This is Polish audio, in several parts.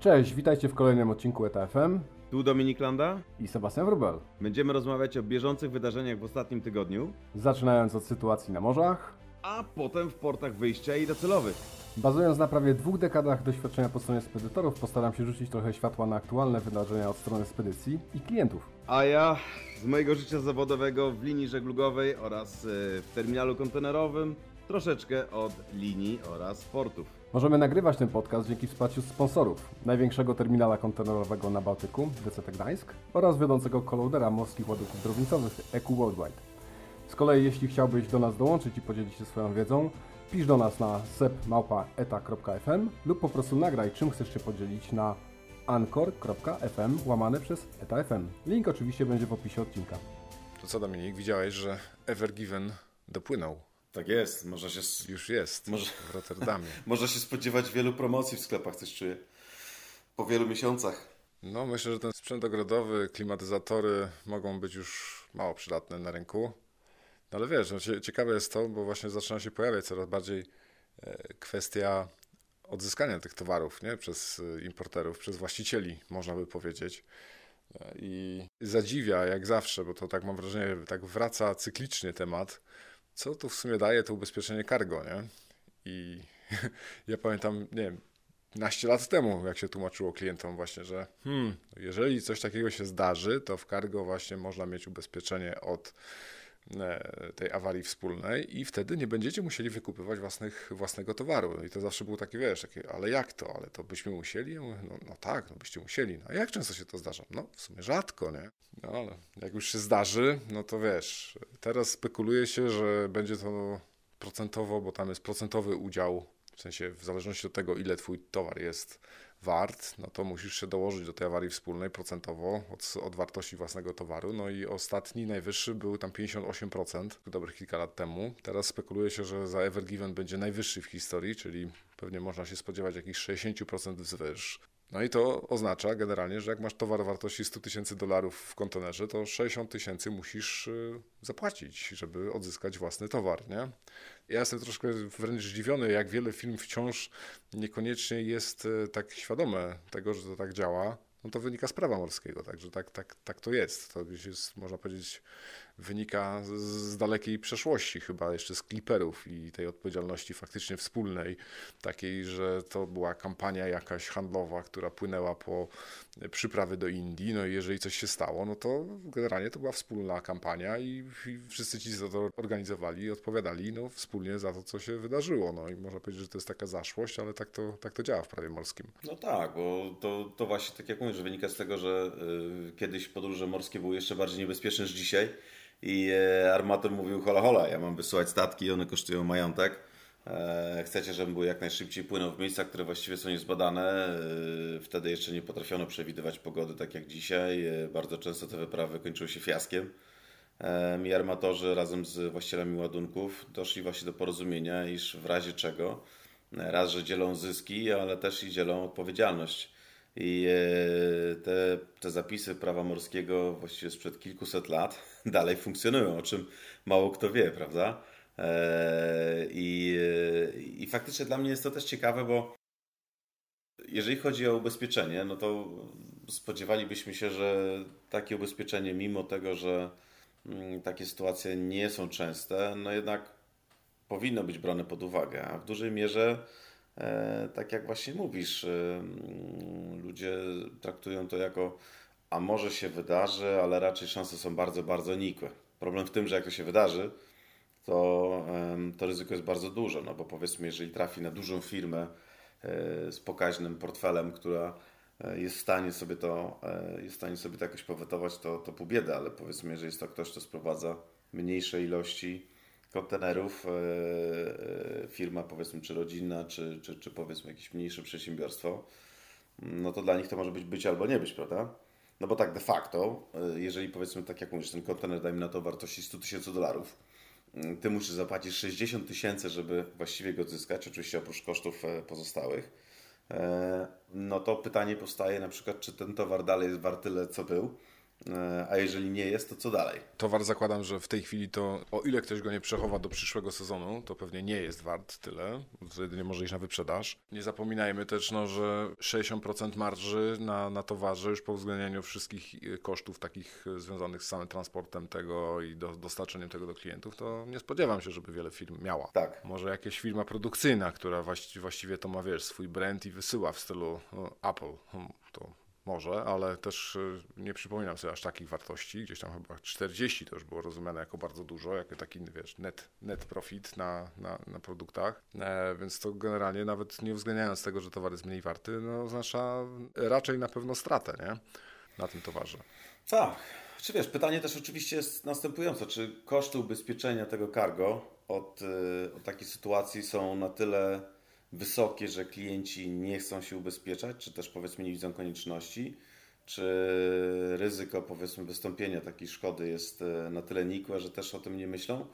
Cześć, witajcie w kolejnym odcinku ETFM Tu Dominik Landa. i Sebastian Wrubel. Będziemy rozmawiać o bieżących wydarzeniach w ostatnim tygodniu, Zaczynając od sytuacji na morzach, a potem w portach wyjścia i docelowych. bazując na prawie dwóch dekadach doświadczenia po stronie spedytorów, postaram się rzucić trochę światła na aktualne wydarzenia od strony spedycji i klientów. A ja z mojego życia zawodowego w linii żeglugowej oraz e, w terminalu kontenerowym troszeczkę od linii oraz portów. Możemy nagrywać ten podcast dzięki wsparciu sponsorów największego terminala kontenerowego na Bałtyku, DCT Gdańsk oraz wiodącego kolodera morskich ładunków drobnicowych EQ Worldwide. Z kolei jeśli chciałbyś do nas dołączyć i podzielić się swoją wiedzą, pisz do nas na sepmałpa.eta.fm lub po prostu nagraj czym chcesz się podzielić na anchor.fm łamane przez eta.fm. Link oczywiście będzie w opisie odcinka. To co Dominik, widziałeś, że Ever Given dopłynął. Tak jest, można się, Już jest Może- w Rotterdamie. można się spodziewać wielu promocji w sklepach, coś czuję. Po wielu miesiącach. No myślę, że ten sprzęt ogrodowy, klimatyzatory mogą być już mało przydatne na rynku. No ale wiesz, no, cie- ciekawe jest to, bo właśnie zaczyna się pojawiać coraz bardziej e, kwestia odzyskania tych towarów nie? przez e, importerów, przez właścicieli, można by powiedzieć. E, I zadziwia, jak zawsze, bo to tak mam wrażenie, tak wraca cyklicznie temat, co tu w sumie daje to ubezpieczenie cargo, nie? I ja pamiętam, nie wiem, naście lat temu, jak się tłumaczyło klientom właśnie, że hmm, jeżeli coś takiego się zdarzy, to w cargo właśnie można mieć ubezpieczenie od tej awarii wspólnej i wtedy nie będziecie musieli wykupywać własnych, własnego towaru. I to zawsze było takie, wiesz, takie, ale jak to? Ale to byśmy musieli? No, no tak, no byście musieli. No a jak często się to zdarza? No w sumie rzadko, nie? No ale jak już się zdarzy, no to wiesz, teraz spekuluje się, że będzie to procentowo, bo tam jest procentowy udział, w sensie w zależności od tego, ile twój towar jest wart, no to musisz się dołożyć do tej awarii wspólnej procentowo od, od wartości własnego towaru. No i ostatni, najwyższy był tam 58%, dobrych kilka lat temu. Teraz spekuluje się, że za Ever Given będzie najwyższy w historii, czyli pewnie można się spodziewać jakichś 60% wzwyż. No i to oznacza generalnie, że jak masz towar wartości 100 tysięcy dolarów w kontenerze, to 60 tysięcy musisz y, zapłacić, żeby odzyskać własny towar, nie? Ja jestem troszkę wręcz zdziwiony, jak wiele firm wciąż niekoniecznie jest e, tak świadome tego, że to tak działa. No to wynika z prawa morskiego, także tak, tak, tak to jest. To jest, można powiedzieć, wynika z, dalekiej przeszłości, chyba jeszcze z kliperów i tej odpowiedzialności faktycznie wspólnej, takiej, że to była kampania jakaś handlowa, która płynęła po przyprawy do Indii, no i jeżeli coś się stało, no to generalnie to była wspólna kampania i, i wszyscy ci, co to organizowali, odpowiadali no, wspólnie za to, co się wydarzyło. No i można powiedzieć, że to jest taka zaszłość, ale tak to, tak to działa w prawie morskim. No tak, bo to, to właśnie tak jak mówisz, wynika z tego, że y, kiedyś podróże morskie były jeszcze bardziej niebezpieczne niż dzisiaj i e, armator mówił hola hola, ja mam wysyłać statki, one kosztują majątek. E, chcecie, żebym był jak najszybciej płynął w miejscach, które właściwie są niezbadane. E, wtedy jeszcze nie potrafiono przewidywać pogody tak jak dzisiaj. Bardzo często te wyprawy kończyły się fiaskiem. Em, I armatorzy razem z właścicielami ładunków doszli właśnie do porozumienia, iż w razie czego raz, że dzielą zyski, ale też i dzielą odpowiedzialność. I te, te zapisy prawa morskiego właściwie sprzed kilkuset lat dalej funkcjonują, o czym mało kto wie, prawda? E, I, I faktycznie dla mnie jest to też ciekawe, bo jeżeli chodzi o ubezpieczenie, no to spodziewalibyśmy się, że takie ubezpieczenie, mimo tego, że mm, takie sytuacje nie są częste, no jednak powinno być brane pod uwagę, a w dużej mierze, e, tak jak właśnie mówisz, e, mm, ludzie traktują to jako, a może się wydarzy, ale raczej szanse są bardzo, bardzo nikłe. Problem w tym, że jak to się wydarzy, to, to ryzyko jest bardzo duże, no bo powiedzmy, jeżeli trafi na dużą firmę e, z pokaźnym portfelem, która e, jest w stanie sobie to, e, jest w stanie sobie to jakoś powetować, to, to pół biedy, ale powiedzmy, jeżeli jest to ktoś, kto sprowadza mniejsze ilości kontenerów, firma powiedzmy, czy rodzinna, czy, czy, czy powiedzmy jakieś mniejsze przedsiębiorstwo, no to dla nich to może być być albo nie być, prawda? No bo tak de facto, e, jeżeli powiedzmy, tak jak mówisz, ten kontener dajmy na to wartości 100 tysięcy dolarów, mm, ty musisz zapłacić 60 tysięcy, żeby właściwie go odzyskać, oczywiście oprócz kosztów e, pozostałych, e, no to pytanie powstaje na przykład, czy ten towar dalej jest wart tyle, co był, a jeżeli nie jest, to co dalej? Towar zakładam, że w tej chwili to, o ile ktoś go nie przechowa do przyszłego sezonu, to pewnie nie jest wart tyle, to jedynie może iść na wyprzedaż. Nie zapominajmy też, no, że 60% marży na, na towarze już po uwzględnieniu wszystkich e, kosztów takich e, związanych z samym transportem tego i do, dostarczeniem tego do klientów, to nie spodziewam się, żeby wiele firm miała. Tak. Może jakaś firma produkcyjna, która właściwie, to ma, wiesz, swój brand i wysyła w stylu Apple, hmm, to może, ale też y, nie przypominam sobie aż takich wartości. Gdzieś tam chyba 40 to już było rozumiane jako bardzo dużo, jako taki, wiesz, net, net profit na, na, na produktach. E, więc to generalnie nawet nie uwzględniając tego, że towar jest mniej warty, no oznacza raczej na pewno stratę, nie? Na tym towarze. Tak. Czy wiesz, pytanie też oczywiście jest następujące. Czy koszty ubezpieczenia tego cargo od, y, od takiej sytuacji są na tyle wysokie, że klienci nie chcą się ubezpieczać, czy też powiedzmy nie widzą konieczności, czy ryzyko powiedzmy wystąpienia takiej szkody jest e, na tyle nikłe, że też o tym nie myślą?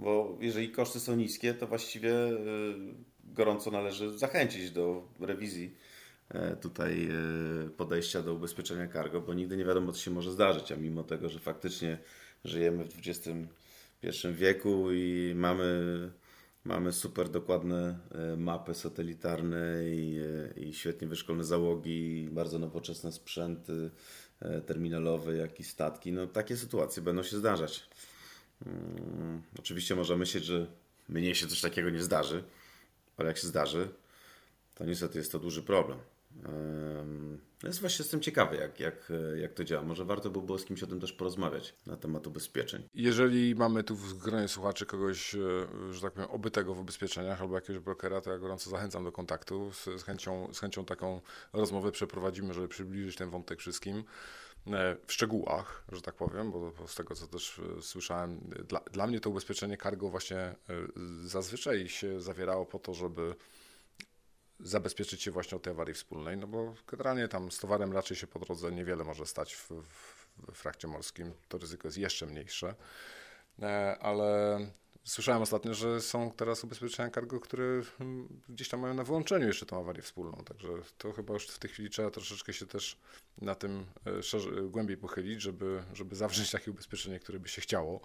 Bo jeżeli koszty są niskie, to właściwie e, gorąco należy zachęcić do rewizji e, tutaj podejścia do ubezpieczenia cargo, bo nigdy nie wiadomo, co się może zdarzyć, a mimo tego, że faktycznie żyjemy w XXI wieku i mamy Mamy super dokładne e, mapy satelitarne i, e, i świetnie wyszkolone załogi, bardzo nowoczesne sprzęty e, terminalowe, jak i statki. No, takie sytuacje będą się zdarzać. Hmm, oczywiście można myśleć, że mnie się coś takiego nie zdarzy, ale jak się zdarzy, to niestety jest to duży problem. Jest właśnie jestem ciekawy, jak, jak, jak to działa. Może warto by było z kimś o tym też porozmawiać na temat ubezpieczeń. Jeżeli mamy tu w gronie słuchaczy kogoś, e, że tak powiem, obytego w ubezpieczeniach albo jakiegoś brokera, to ja gorąco zachęcam do kontaktu. Z, chęcią, z chęcią taką rozmowę przeprowadzimy, żeby przybliżyć ten wątek wszystkim e, w szczegółach, że tak powiem, bo, z tego co też e, słyszałem, dla, dla mnie to ubezpieczenie cargo właśnie zazwyczaj się zawierało po to, żeby zabezpieczyć się właśnie od tej awarii wspólnej, no bo generalnie tam z towarem raczej się po drodze niewiele może stać w, w, w frakcie morskim. To ryzyko jest jeszcze mniejsze. E, ale Słyszałem ostatnio, że są teraz ubezpieczenia cargo, które hmm, gdzieś tam mają na wyłączeniu jeszcze tą awarię wspólną, także to chyba już w tej chwili trzeba troszeczkę się też na tym e, szerzej, głębiej pochylić, żeby, żeby zawrzeć takie ubezpieczenie, które by się chciało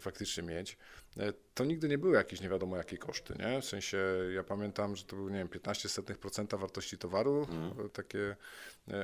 faktycznie mieć. E, to nigdy nie były jakieś nie wiadomo jakie koszty, nie? W sensie ja pamiętam, że to był, nie wiem, 15% wartości towaru, mm. takie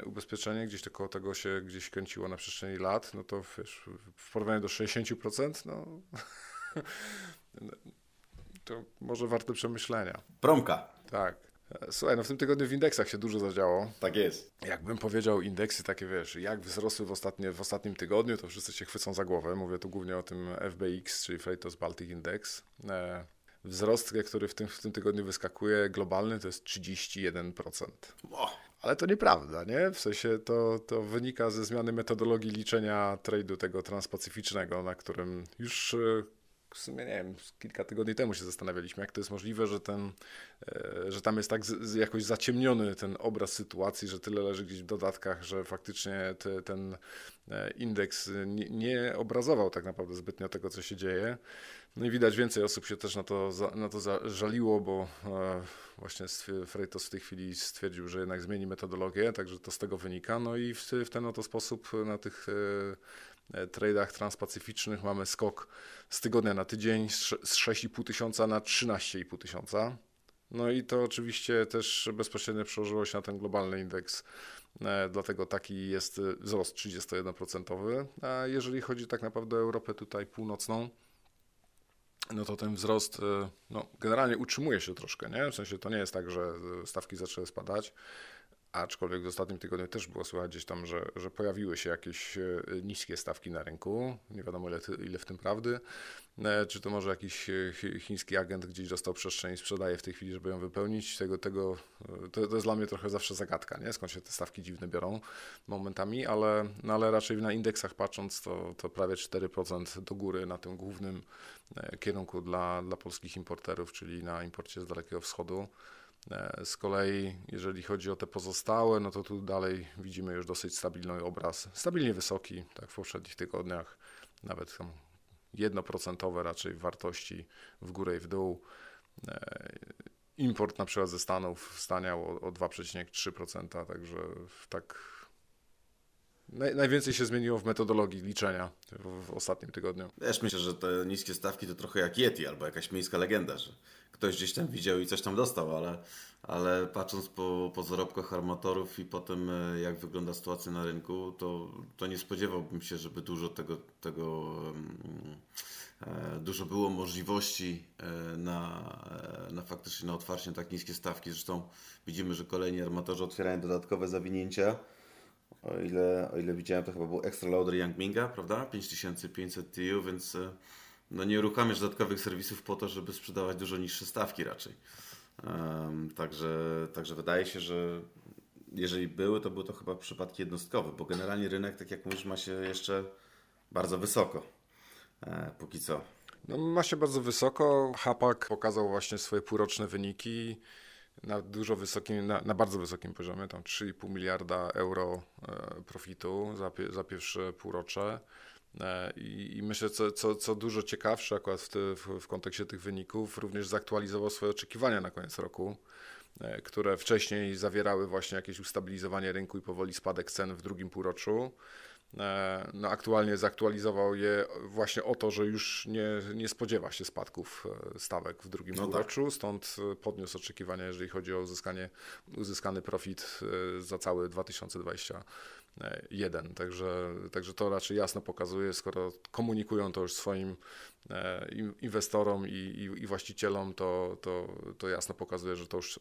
ubezpieczenie, gdzieś tylko tego się gdzieś kręciło na przestrzeni lat, no to wiesz, w porównaniu do 60%, no to może warte przemyślenia. Promka. Tak. Słuchaj, no w tym tygodniu w indeksach się dużo zadziało. Tak jest. Jakbym powiedział indeksy takie, wiesz, jak wzrosły w, ostatnie, w ostatnim tygodniu, to wszyscy się chwycą za głowę. Mówię tu głównie o tym FBX, czyli Freightos Baltic Index. E, wzrost, który w tym, w tym tygodniu wyskakuje, globalny, to jest 31%. O. Ale to nieprawda, nie? W sensie to, to wynika ze zmiany metodologii liczenia trade'u tego transpacyficznego, na którym już e, w sumie nie wiem, kilka tygodni temu się zastanawialiśmy, jak to jest możliwe, że, ten, e, że tam jest tak z, jakoś zaciemniony ten obraz sytuacji, że tyle leży gdzieś w dodatkach, że faktycznie te, ten e, indeks nie, nie, obrazował tak naprawdę zbytnio tego, co się dzieje. No i widać więcej osób się też na to, na to zażaliło, bo e, właśnie Freitos w tej chwili stwierdził, że jednak zmieni metodologię, także to z tego wynika. No i w, w ten oto sposób na tych tradeach transpacyficznych mamy skok z tygodnia na tydzień z 6,5 tysiąca na 13,5 tysiąca. No i to oczywiście też bezpośrednio przełożyło się na ten globalny indeks, e, dlatego taki jest wzrost 31%. A jeżeli chodzi tak naprawdę o Europę tutaj północną, no to ten wzrost e, no, generalnie utrzymuje się troszkę, nie? W sensie to nie jest tak, że stawki zaczęły spadać. Aczkolwiek w ostatnim tygodniu też było słychać gdzieś tam, że, że pojawiły się jakieś e, niskie stawki na rynku. Nie wiadomo ile, ile w tym prawdy. E, czy to może jakiś e, chiński agent gdzieś dostał przestrzeń i sprzedaje w tej chwili, żeby ją wypełnić? Tego, tego, to, to jest dla mnie trochę zawsze zagadka, nie? skąd się te stawki dziwne biorą momentami, ale, no ale raczej na indeksach patrząc to, to prawie 4% do góry na tym głównym kierunku dla, dla polskich importerów, czyli na imporcie z Dalekiego Wschodu. E, z kolei, jeżeli chodzi o te pozostałe, no to tu dalej widzimy już dosyć stabilny obraz, stabilnie wysoki, tak w poprzednich tygodniach, nawet tam jednoprocentowe raczej wartości w górę i w dół. E, import na przykład ze Stanów staniał o, o 2,3%, także tak naj, najwięcej się zmieniło w metodologii liczenia w, w ostatnim tygodniu. Też myślę, że te niskie stawki to trochę jak Yeti albo jakaś miejska legenda, że ktoś gdzieś tam widział i coś tam dostał, ale, ale patrząc po, po zarobkach armatorów i po tym, e, jak wygląda sytuacja na rynku, to, to nie spodziewałbym się, żeby dużo tego, tego e, dużo było możliwości e, na, na faktycznie na otwarcie tak niskie stawki. Zresztą widzimy, że kolejni armatorzy otwierają dodatkowe zawinięcia. O ile, o ile widziałem, to chyba był Extra Loader Young Minga, prawda? 5500 TU, więc no nie uruchamiasz dodatkowych serwisów po to, żeby sprzedawać dużo niższe stawki raczej. Um, także, także wydaje się, że jeżeli były, to były to chyba przypadki jednostkowe, bo generalnie rynek, tak jak mówisz, ma się jeszcze bardzo wysoko. E, póki co. No, ma się bardzo wysoko. Hapak pokazał właśnie swoje półroczne wyniki na dużo wysokim, na, na bardzo wysokim poziomie, tam 3,5 miliarda euro e, profitu za, za pierwsze półrocze. E, I, I, myślę, co, co, co dużo ciekawsze akurat w, te, w, w kontekście tych wyników, również zaktualizował swoje oczekiwania na koniec roku, e, które wcześniej zawierały właśnie jakieś ustabilizowanie rynku i powoli spadek cen w drugim półroczu. E, no, aktualnie zaktualizował je właśnie o to, że już nie, nie spodziewa się spadków stawek w drugim no półroczu, tak. stąd podniósł oczekiwania, jeżeli chodzi o uzyskanie, uzyskany profit za cały 2020 jeden. Także, także to raczej jasno pokazuje, skoro komunikują to już swoim e, inwestorom i, i, i właścicielom, to, to, to jasno pokazuje, że to już e,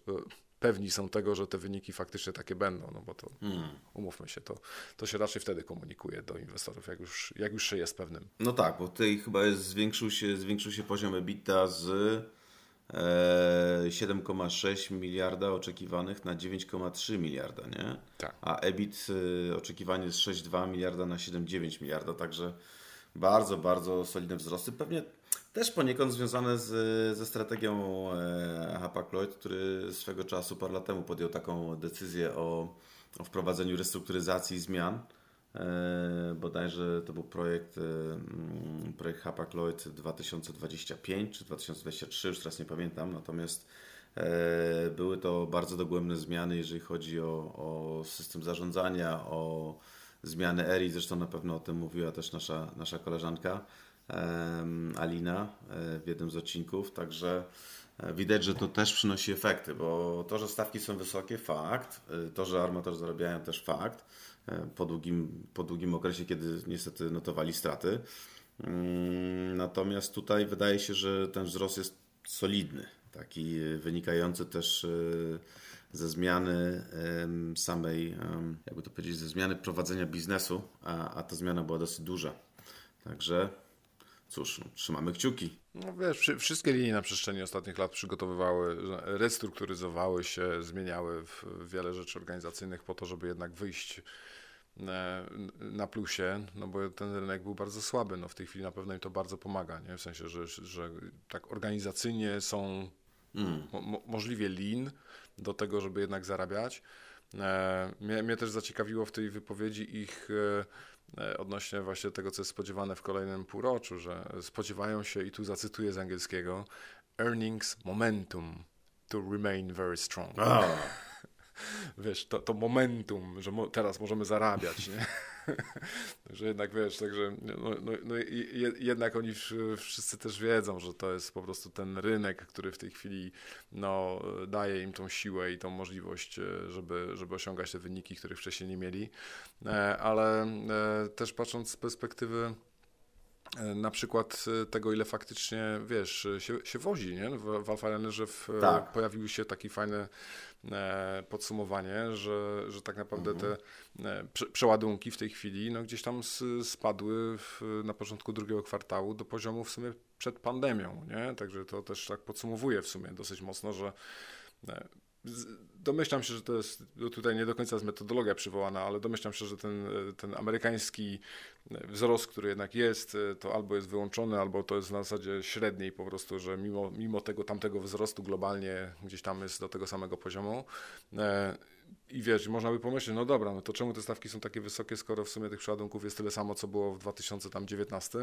pewni są tego, że te wyniki faktycznie takie będą, no bo to hmm. umówmy się, to, to się raczej wtedy komunikuje do inwestorów, jak już, jak już się jest pewnym. No tak, bo tutaj chyba jest, zwiększył, się, zwiększył się poziom EBITDA z 7,6 miliarda oczekiwanych na 9,3 miliarda, nie? Tak. A EBIT y, oczekiwanie jest 6,2 miliarda na 7,9 miliarda, także bardzo, bardzo solidne wzrosty. Pewnie też poniekąd związane z, ze strategią e, Hapag-Lloyd, który swego czasu, parę lat temu podjął taką decyzję o, o wprowadzeniu restrukturyzacji i zmian. E, bodajże to był projekt, e, projekt Hapag-Lloyd 2025 czy 2023, już teraz nie pamiętam, natomiast były to bardzo dogłębne zmiany, jeżeli chodzi o, o system zarządzania, o zmiany ERI, zresztą na pewno o tym mówiła też nasza, nasza koleżanka Alina w jednym z odcinków, także widać, że to też przynosi efekty, bo to, że stawki są wysokie, fakt, to, że armatorzy zarabiają też fakt, E, po długim, po długim okresie, kiedy niestety notowali straty. Mm, natomiast tutaj wydaje się, że ten wzrost jest solidny, taki wynikający też e, ze zmiany samej, jakby to powiedzieć, ze zmiany prowadzenia biznesu, a, a ta zmiana była dosyć duża. Także cóż, no, trzymamy kciuki. No wiesz, wszystkie linie na przestrzeni ostatnich lat przygotowywały, restrukturyzowały się, zmieniały wiele rzeczy organizacyjnych po to, żeby jednak wyjść na plusie, no bo ten rynek był bardzo słaby. No w tej chwili na pewno im to bardzo pomaga, nie? w sensie, że, że tak organizacyjnie są mm. mo możliwie lean do tego, żeby jednak zarabiać. E, mnie, mnie, też zaciekawiło w tej wypowiedzi ich e, e, odnośnie właśnie tego, co jest spodziewane w kolejnym półroczu, że spodziewają się, i tu zacytuję z angielskiego, earnings momentum to remain very strong. Oh wiesz, to, to momentum, że mo teraz możemy zarabiać, nie? że jednak wiesz, także no, no, no jednak oni wszyscy też wiedzą, że to jest po prostu ten rynek, który w tej chwili no, daje im tą siłę i tą możliwość, e, żeby, żeby osiągać te wyniki, których wcześniej nie mieli. E, ale e, też patrząc z perspektywy na przykład tego, ile faktycznie, wiesz, się, się wozi, nie? W, w Alfa że w, tak. pojawiły się takie fajne podsumowanie, że, że tak naprawdę mhm. te e, przeładunki w tej chwili no, gdzieś tam spadły w, na początku drugiego kwartału do poziomu w sumie przed pandemią, nie? Także to też tak podsumowuje w sumie dosyć mocno, że e, Domyślam się, że to jest tutaj nie do końca jest metodologia przywołana, ale domyślam się, że ten, ten amerykański wzrost, który jednak jest, to albo jest wyłączony, albo to jest na zasadzie średniej po prostu, że mimo, mimo tego tamtego wzrostu globalnie gdzieś tam jest do tego samego poziomu. E, I wiesz, można by pomyśleć, no dobra, no to czemu te stawki są takie wysokie, skoro w sumie tych przeładunków jest tyle samo, co było w 2019?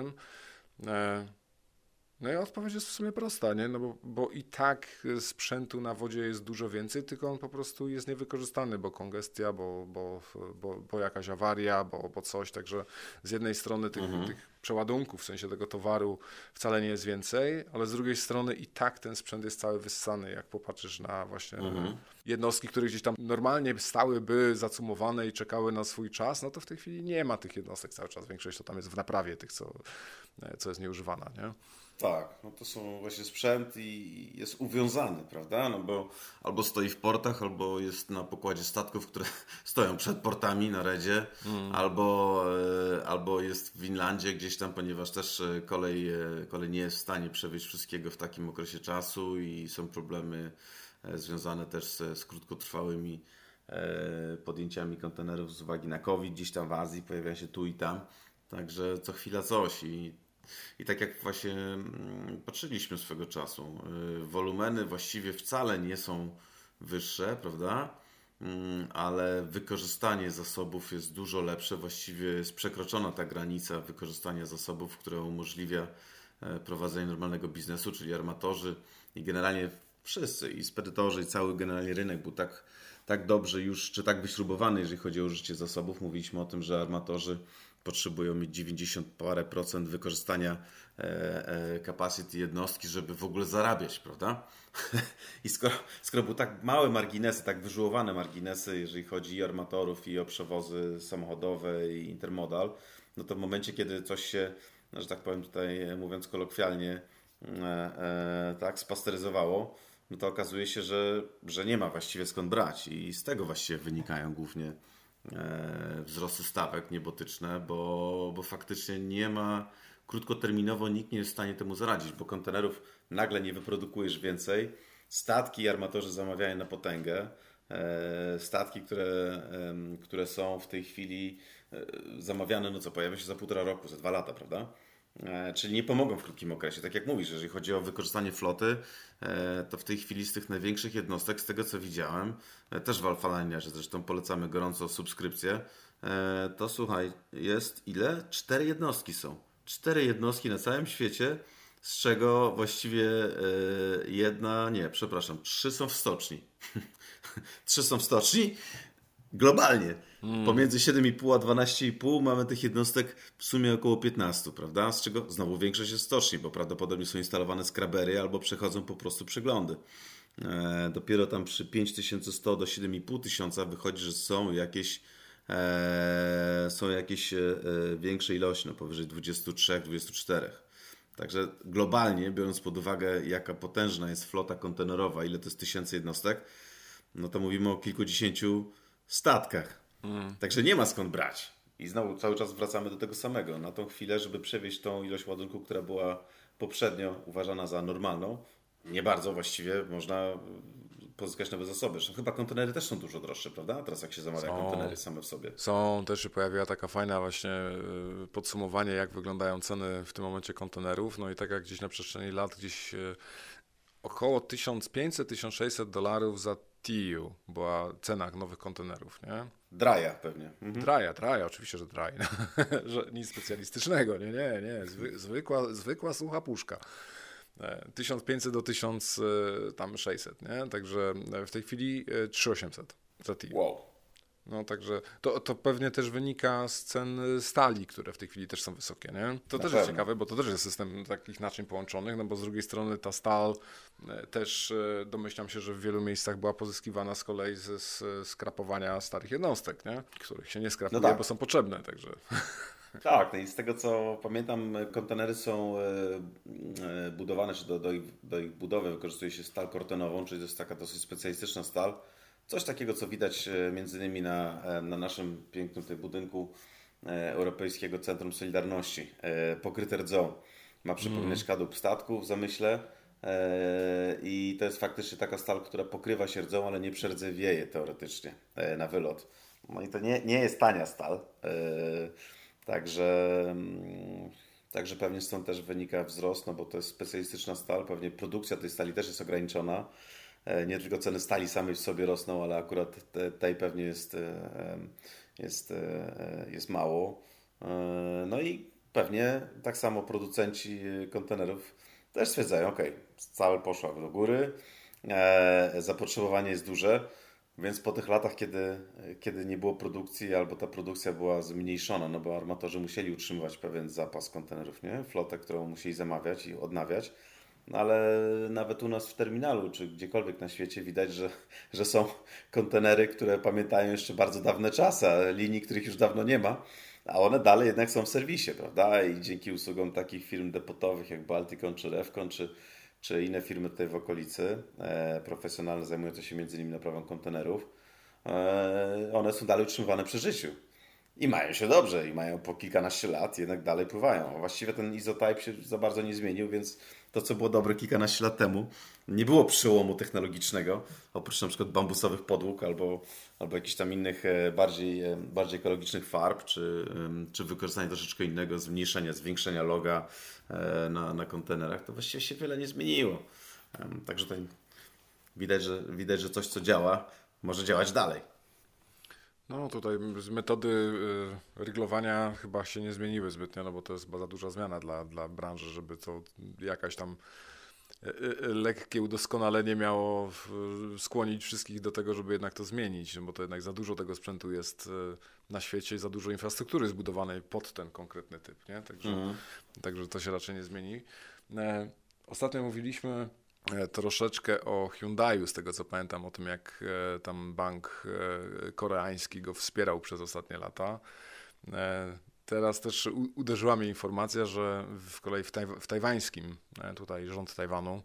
No i odpowiedź jest w sumie prosta, nie? No bo, bo i tak sprzętu na wodzie jest dużo więcej, tylko on po prostu jest niewykorzystany, bo kongestia, bo, bo, bo, bo jakaś awaria, bo, bo coś. Także z jednej strony tych, tych przeładunków, w sensie tego towaru wcale nie jest więcej, ale z drugiej strony i tak ten sprzęt jest cały wyssany, jak popatrzysz na właśnie jednostki, które gdzieś tam normalnie stałyby zacumowane i czekały na swój czas, no to w tej chwili nie ma tych jednostek cały czas. Większość to tam jest w naprawie tych, co, co jest nieużywana, nie? Tak, no to są właśnie sprzęt i jest uwiązany, prawda? No bo albo stoi w portach, albo jest na pokładzie statków, które stoją przed portami na redzie, albo, e, albo jest w Winlandzie gdzieś tam, ponieważ też e, kolej, e, kolej nie jest w stanie przewieźć wszystkiego w takim okresie czasu i są problemy związane też z, z krótkotrwałymi podjęciami kontenerów z uwagi na COVID gdzieś tam w Azji, pojawia się tu i tam. Także co chwila coś i i tak jak właśnie mm, patrzyliśmy swego czasu, y, wolumeny właściwie wcale nie są wyższe, prawda? Mm, Ale wykorzystanie zasobów jest dużo lepsze. Właściwie jest przekroczona ta granica wykorzystania zasobów, która umożliwia e, prowadzenie normalnego biznesu, czyli armatorzy i generalnie wszyscy, i spedytorzy, i cały generalnie rynek był tak, tak dobrze już, czy tak wyśrubowany, jeżeli chodzi o użycie zasobów. Mówiliśmy o tym, że armatorzy potrzebują mieć 90 parę procent wykorzystania e, e, capacity jednostki, żeby w ogóle zarabiać, prawda? I skoro, skoro były tak małe marginesy, tak wyżułowane marginesy, jeżeli chodzi i o armatorów, i o przewozy samochodowe, i intermodal, no to w momencie, kiedy coś się, no, że tak powiem tutaj, e, mówiąc kolokwialnie, tak, spasteryzowało, no to okazuje się, że, że nie ma właściwie skąd brać i z tego właściwie wynikają głównie wzrosty stawek niebotyczne, bo, bo faktycznie nie ma, krótkoterminowo nikt nie jest w stanie temu zaradzić, bo kontenerów nagle nie wyprodukujesz więcej, statki i armatorzy zamawiają na potęgę, e, statki, które, które są w tej chwili e, zamawiane, no co, pojawią się za półtora roku, za dwa lata, prawda? E, Czyli nie pomogą w krótkim okresie. Tak jak mówisz, jeżeli chodzi o wykorzystanie floty, e, to w tej chwili z tych największych jednostek, z tego co widziałem, e, też w Alfalinerze, zresztą polecamy gorąco subskrypcję, to słuchaj, jest ile? Cztery jednostki są. Cztery jednostki na całym świecie, z czego właściwie jedna, nie, przepraszam, trzy są w stoczni. trzy są w stoczni, globalnie. Pomiędzy 7,5 a 12,5 mamy tych jednostek w sumie około 15, prawda? Z czego znowu większość jest stoczni, bo prawdopodobnie są instalowane skrabery albo przechodzą po prostu przeglądy. E, dopiero tam przy 5100 do 7,5 tysiąca wychodzi, że są jakieś e, są jakieś e, e, większe ilości, no powyżej 23-24. Także globalnie, biorąc pod uwagę, jaka potężna jest flota kontenerowa, ile to jest tysięcy jednostek, no to mówimy o kilkudziesięciu statkach. Także nie ma skąd brać. I znowu cały czas wracamy do tego samego. Na tą chwilę, żeby przewieźć tą ilość ładunku, która była poprzednio uważana za normalną, nie bardzo właściwie można pozyskać nowe zasoby. Chyba kontenery też są dużo droższe, prawda? Teraz jak się zamawia Są. kontenery same w sobie. Są, też się pojawiła taka fajna właśnie y, podsumowanie, jak wyglądają ceny w tym momencie kontenerów. No i tak jak gdzieś na przestrzeni lat, gdzieś y, około 1500-1600 dolarów za TEU była cena nowych kontenerów, nie? Draja pewnie. Mhm. Draja, draja, oczywiście, że draj. że nic specjalistycznego, nie, nie, nie. Zwy, zwykła, zwykła sucha puszka. E, 1500 do 1600, nie? Także e, w tej chwili e, 3800 za. Wow. No także to, to pewnie też wynika z cen stali, które w tej chwili też są wysokie, nie? To Na też pewno. jest ciekawe, bo to też jest system takich naczyń połączonych, no bo z drugiej strony ta stal e, też e, domyślam się, że w wielu miejscach była pozyskiwana z kolei ze skrapowania starych jednostek, nie? Których się nie skrapuje, No tak. bo są potrzebne, także Tak, no i z tego co pamiętam, kontenery są e, budowane, czy do, do, ich, do ich budowy wykorzystuje się stal kortenową, czyli to jest taka dosyć specjalistyczna stal. Coś takiego, co widać e, między innymi na, e, na naszym pięknym tutaj budynku e, Europejskiego Centrum Solidarności, pokryte rdzą. Ma przypominać kadłub statku w zamyśle i to jest faktycznie taka stal, która pokrywa się rdzą, ale nie przerdzewieje teoretycznie na wylot. No i to nie, nie jest tania stal. Także, mm, także pewnie stąd też wynika wzrost, no bo to jest specjalistyczna stal, pewnie produkcja tej stali też jest ograniczona. E, Nie tylko ceny stali samej w sobie rosną, ale akurat te- tej pewnie jest, e, jest, e, jest mało. No i pewnie tak samo producenci kontenerów też stwierdzają, ok, całe poszła do góry, zapotrzebowanie jest duże, więc po tych latach, kiedy, kiedy nie było produkcji albo ta produkcja była zmniejszona, no bo armatorzy musieli utrzymywać pewien zapas kontenerów, nie? flotę, którą musieli zamawiać i odnawiać, no ale nawet u nas w terminalu, czy gdziekolwiek na świecie widać, że, że są kontenery, które pamiętają jeszcze bardzo dawne czasy, linii, których już dawno nie ma, a one dalej jednak są w serwisie, prawda? I dzięki usługom takich firm depotowych jak Balticon, czy Refcon, czy, czy inne firmy tutaj w okolicy, e, profesjonalne zajmujące się między innymi naprawą kontenerów, e, one są dalej utrzymywane przy życiu. I mają się dobrze, i mają po kilkanaście lat, jednak dalej pływają. Właściwie ten izotype się za bardzo nie zmienił, więc to, co było dobre kilkanaście lat temu, nie było przełomu technologicznego, oprócz na przykład bambusowych podłóg albo, albo jakichś tam innych e, bardziej, e, bardziej ekologicznych farb, czy, czy wykorzystanie troszeczkę innego, zmniejszenia, zwiększenia loga e, na, na kontenerach, to właściwie się wiele nie zmieniło. Także tutaj widać, że, widać, że coś, co działa, może działać dalej. No tutaj z metody y, ryglowania chyba się nie zmieniły zbytnio, no bo to jest bardzo duża zmiana dla, dla branży, żeby to jakaś tam y, y, lekkie udoskonalenie miało skłonić wszystkich do tego, żeby jednak to zmienić, no bo to jednak za dużo tego sprzętu jest na świecie i za dużo infrastruktury zbudowanej pod ten konkretny typ, nie? Także, mhm. także to się raczej nie zmieni. E, ostatnio mówiliśmy troszeczkę o Hyundaiu, z tego co pamiętam, o tym jak e, tam bank e, koreański go wspierał przez ostatnie lata. Teraz też uderzyła mnie informacja, że w kolei w, taj w tajwańskim, tutaj rząd Tajwanu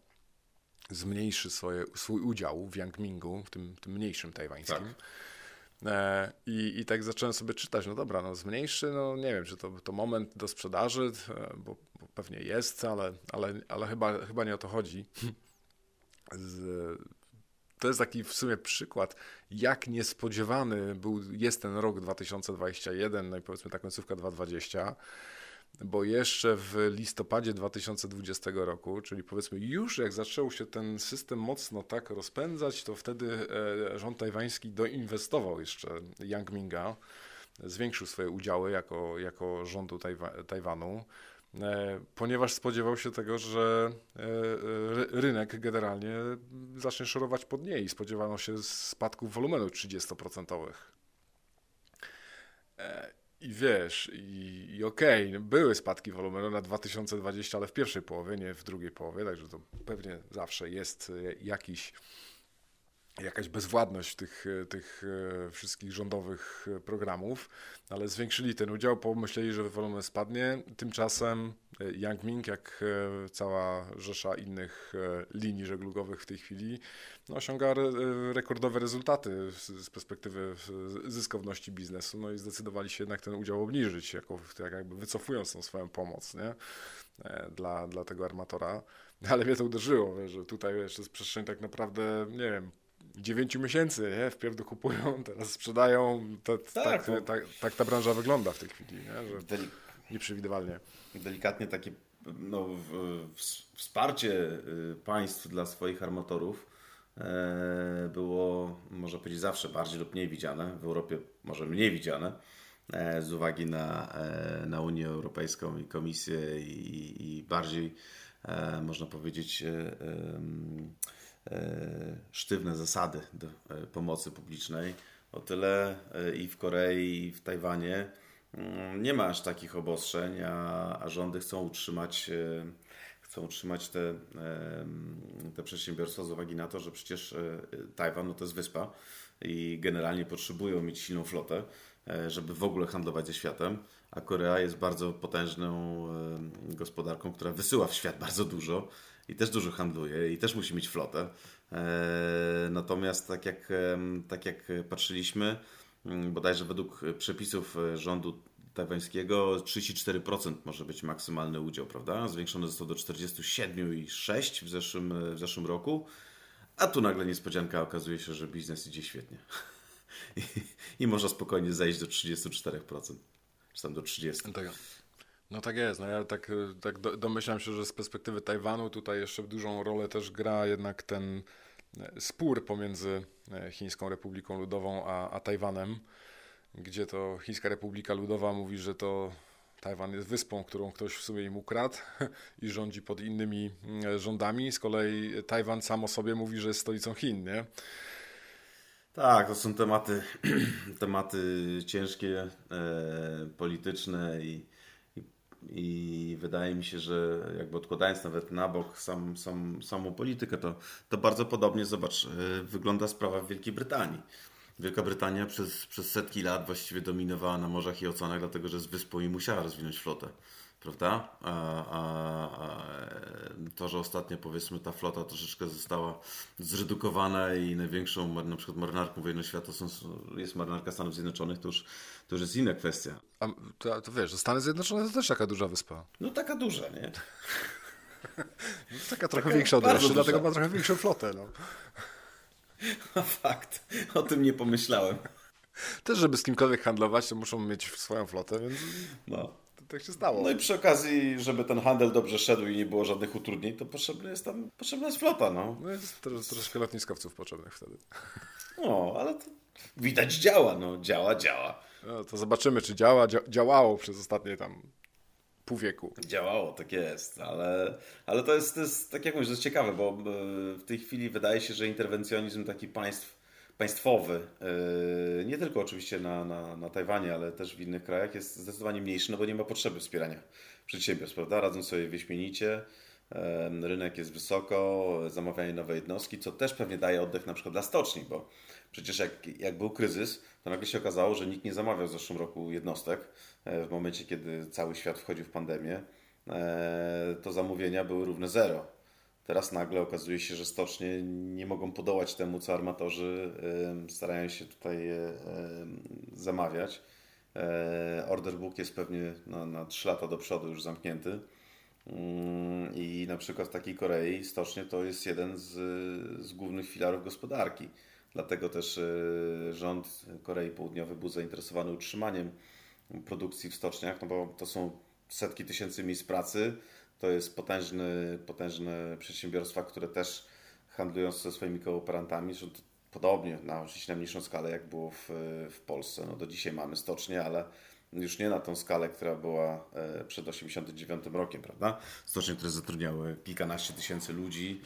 zmniejszy swoje, swój udział w Yangmingu, w tym, tym mniejszym tajwańskim. Tak. I, I tak zacząłem sobie czytać, no dobra, no zmniejszy, no nie wiem, czy to, to moment do sprzedaży, bo, bo pewnie jest, ale, ale, ale chyba, chyba nie o to chodzi. Z, to jest taki w sumie przykład, jak niespodziewany był, jest ten rok 2021, no i powiedzmy ta końcówka 2020, bo jeszcze w listopadzie 2020 roku, czyli powiedzmy już jak zaczął się ten system mocno tak rozpędzać, to wtedy e, rząd tajwański doinwestował jeszcze Yangminga, zwiększył swoje udziały jako, jako rządu Tajwa Tajwanu. E, ponieważ spodziewał się tego, że e, rynek generalnie zacznie szorować pod niej. Spodziewano się spadków wolumenu 30%. E, I wiesz, i, i okej, okay, były spadki wolumenu na 2020, ale w pierwszej połowie, nie w drugiej połowie, także to pewnie zawsze jest jakiś jakaś bezwładność tych, tych e, wszystkich rządowych e, programów, ale zwiększyli ten udział, pomyśleli, że wolumen spadnie. Tymczasem e, Yangming, jak cała rzesza innych linii żeglugowych w tej chwili, no, osiąga rekordowe rezultaty z perspektywy zyskowności biznesu, no i zdecydowali się jednak ten udział obniżyć, jako, jak jakby wycofując tą swoją pomoc nie? Dla, dla tego armatora. Ale mnie to uderzyło, że tutaj jeszcze jest przestrzeń tak naprawdę, nie wiem, 9 miesięcy, nie? Wpierw dokupują, teraz sprzedają. To, tak, tak, tak, tak, tak, ta branża wygląda w tej chwili, nie? Że Delik nieprzewidywalnie. Delikatnie takie no, w, w, wsparcie y, państw dla swoich armatorów e, było, można powiedzieć, zawsze bardziej lub mniej widziane. W Europie może mniej widziane e, z uwagi na, e, na Unię Europejską i Komisję i, i bardziej, e, można powiedzieć, e, E, sztywne zasady e, pomocy publicznej. O tyle e, i w Korei, i w Tajwanie mm, nie ma aż takich obostrzeń, a, a rządy chcą utrzymać, chcą utrzymać te, te przedsiębiorstwa z uwagi na to, że przecież Tajwan no to jest wyspa i generalnie potrzebują mieć silną flotę, żeby w ogóle handlować ze światem, a Korea jest bardzo potężną gospodarką, która wysyła w świat bardzo dużo i też dużo handluje i też musi mieć flotę. E, natomiast tak jak, tak jak patrzyliśmy, mm, bodajże według przepisów rządu tajwańskiego 34% może być maksymalny udział, prawda? Zwiększony został do 47,6% w zeszłym, w zeszłym roku, a tu nagle niespodzianka okazuje się, że biznes idzie świetnie. I, i można spokojnie zejść do 34%, czy tam do 30%. No tak jest, no ja tak, tak domyślam się, że z perspektywy Tajwanu tutaj jeszcze dużą rolę też gra jednak ten e, spór pomiędzy e, Chińską Republiką Ludową a, a Tajwanem, gdzie to Chińska Republika Ludowa mówi, że to Tajwan jest wyspą, którą ktoś w sumie im ukradł i rządzi pod innymi mm, rządami. Z kolei Tajwan sam o sobie mówi, że jest stolicą Chin, nie? Tak, to są tematy, tematy ciężkie, e, polityczne i, i, wydaje mi się, że jakby odkładając nawet na bok sam, sam, samą politykę, to, to bardzo podobnie, zobacz, e, wygląda sprawa w Wielkiej Brytanii. Wielka Brytania przez, przez setki lat właściwie dominowała na morzach i oceanach, dlatego że z wyspą i musiała rozwinąć flotę prawda? A, a, a, to, że ostatnio powiedzmy ta flota troszeczkę została zredukowana i największą na przykład marynarką wojny świata są, jest marynarka Stanów Zjednoczonych, to już, to już jest inna kwestia. A to, to wiesz, Stany Zjednoczone to też taka duża wyspa. No taka duża, nie? No, taka trochę taka większa od reszty, dlatego ma trochę większą flotę. No. Fakt, o tym nie pomyślałem. Też, żeby z kimkolwiek handlować, to muszą mieć swoją flotę, więc... No tak się stało. No i przy okazji, żeby ten handel dobrze szedł i nie było żadnych utrudnień, to potrzebna jest tam potrzebna jest flota, no. No jest trosz, troszkę lotniskowców potrzebnych wtedy. No, ale to widać działa, no. Działa, działa. No, to zobaczymy, czy działa. Dzia działało przez ostatnie tam pół wieku. Działało, tak jest, ale, ale to, jest, to jest, tak jak mówisz, to jest ciekawe, bo e, w tej chwili wydaje się, że interwencjonizm taki państw państwowy, e, nie tylko oczywiście na, na, na Tajwanie, ale też w innych krajach, jest zdecydowanie mniejszy, no bo nie ma potrzeby wspierania przedsiębiorstw, prawda? Radzą sobie wyśmienicie, rynek jest wysoko, zamawianie nowe jednostki, co też pewnie daje oddech na przykład dla stoczni, bo przecież jak, jak był kryzys, to nagle się okazało, że nikt nie zamawiał w zeszłym roku jednostek, e, w momencie kiedy cały świat wchodził w pandemię, e, to zamówienia były równe zero. Teraz nagle okazuje się, że stocznie nie mogą podołać temu, co armatorzy starają się tutaj zamawiać. E, order book jest pewnie na, na 3 lata do przodu już zamknięty. Mm, I na przykład w takiej Korei stocznie to jest jeden z, z głównych filarów gospodarki. Dlatego też e, rząd Korei Południowej był zainteresowany utrzymaniem produkcji w stoczniach, no bo to są setki tysięcy miejsc pracy, to jest potężny, potężne przedsiębiorstwa, które też handlują ze swoimi kooperantami, że podobnie na oczywiście na mniejszą skalę, jak było w, w Polsce. No do dzisiaj mamy stocznie, ale już nie na tą skalę, która była e, przed 89 rokiem, prawda? Stocznie, które zatrudniały kilkanaście tysięcy ludzi,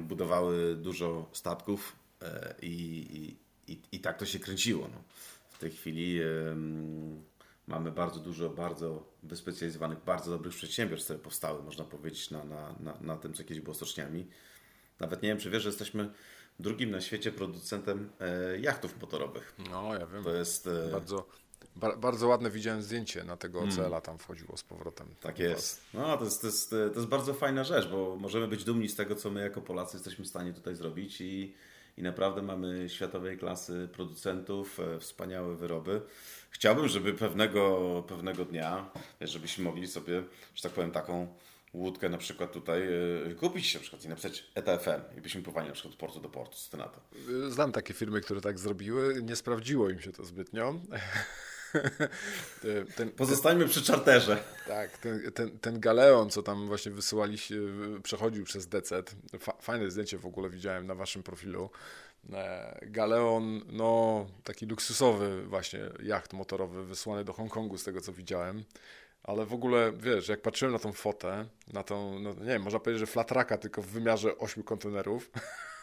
budowały dużo statków e, i, i, i tak to się kręciło. No. W tej chwili mamy bardzo dużo bardzo wyspecjalizowanych, bardzo dobrych przedsiębiorstw, które powstały, można powiedzieć, na, na, na, na tym, co kiedyś było stoczniami. Nawet nie wiem, czy wiesz, że jesteśmy drugim na świecie producentem e, jachtów motorowych. No, ja wiem. To jest... E... Bardzo, ba, bardzo ładne widziałem zdjęcie na tego ocela, hmm. tam wchodziło z powrotem. Tak jest. No, to jest, to, jest, to jest bardzo fajna rzecz, bo możemy być dumni z tego, co my jako Polacy jesteśmy w stanie tutaj zrobić i, i naprawdę mamy światowej klasy producentów, e, wspaniałe wyroby. Chciałbym, żeby pewnego, pewnego dnia, żebyśmy mogli sobie, że tak powiem, taką łódkę na przykład tutaj yy, kupić na przykład i napisać ETFM i byśmy pływali na przykład portu do portu, co ty na to? Znam takie firmy, które tak zrobiły, nie sprawdziło im się to zbytnio. ten, Pozostańmy ten, przy czarterze. Tak, ten, ten, ten galeon, co tam właśnie wysyłali, przechodził przez decet. Fajne zdjęcie w ogóle widziałem na waszym profilu. E, galeon, no taki luksusowy właśnie jacht motorowy wysłany do Hongkongu z tego co widziałem. Ale w ogóle, wiesz, jak patrzyłem na tą fotę, na tą, no, nie wiem, można powiedzieć, że flatraka, tylko w wymiarze 8 kontenerów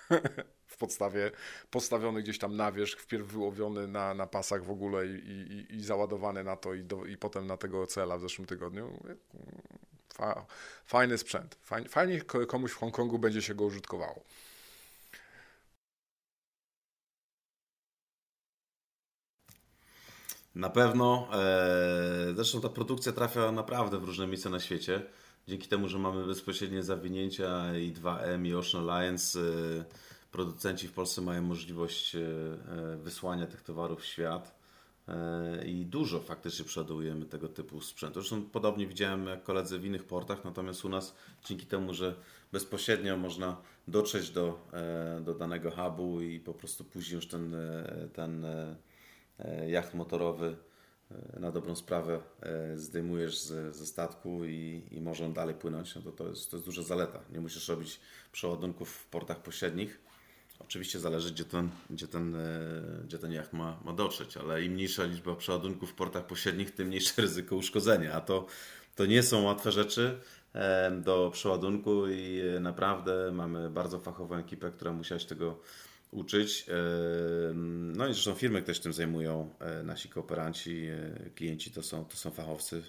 w podstawie, postawiony gdzieś tam na wierzch, wpierw wyłowiony na, na pasach w ogóle i, i, i załadowany na to i, do, i potem na tego cela w zeszłym tygodniu. Fa, fajny sprzęt. Fajnie, fajnie komuś w Hongkongu będzie się go użytkowało. Na pewno. E, zresztą ta produkcja trafia naprawdę w różne miejsca na świecie. Dzięki temu, że mamy bezpośrednie zawinięcia i 2M i Ocean Alliance, e, producenci w Polsce mają możliwość e, wysłania tych towarów w świat. I dużo faktycznie przeładujemy tego typu sprzętu. Zresztą podobnie widziałem jak koledzy w innych portach, natomiast u nas dzięki temu, że bezpośrednio można dotrzeć do, do danego hubu i po prostu później już ten, ten E, jacht motorowy e, na dobrą sprawę e, zdejmujesz ze statku i, i może on dalej płynąć, no to, to, jest, to jest duża zaleta. Nie musisz robić przeładunków w portach pośrednich. Oczywiście zależy, gdzie ten, gdzie ten, e, gdzie ten jacht ma, ma dotrzeć, ale im mniejsza liczba przeładunków w portach pośrednich, tym mniejsze ryzyko uszkodzenia. A to, to nie są łatwe rzeczy e, do przeładunku i e, naprawdę mamy bardzo fachową ekipę, która musiała się tego uczyć. No i zresztą firmy też tym zajmują, nasi kooperanci, klienci to są, to są fachowcy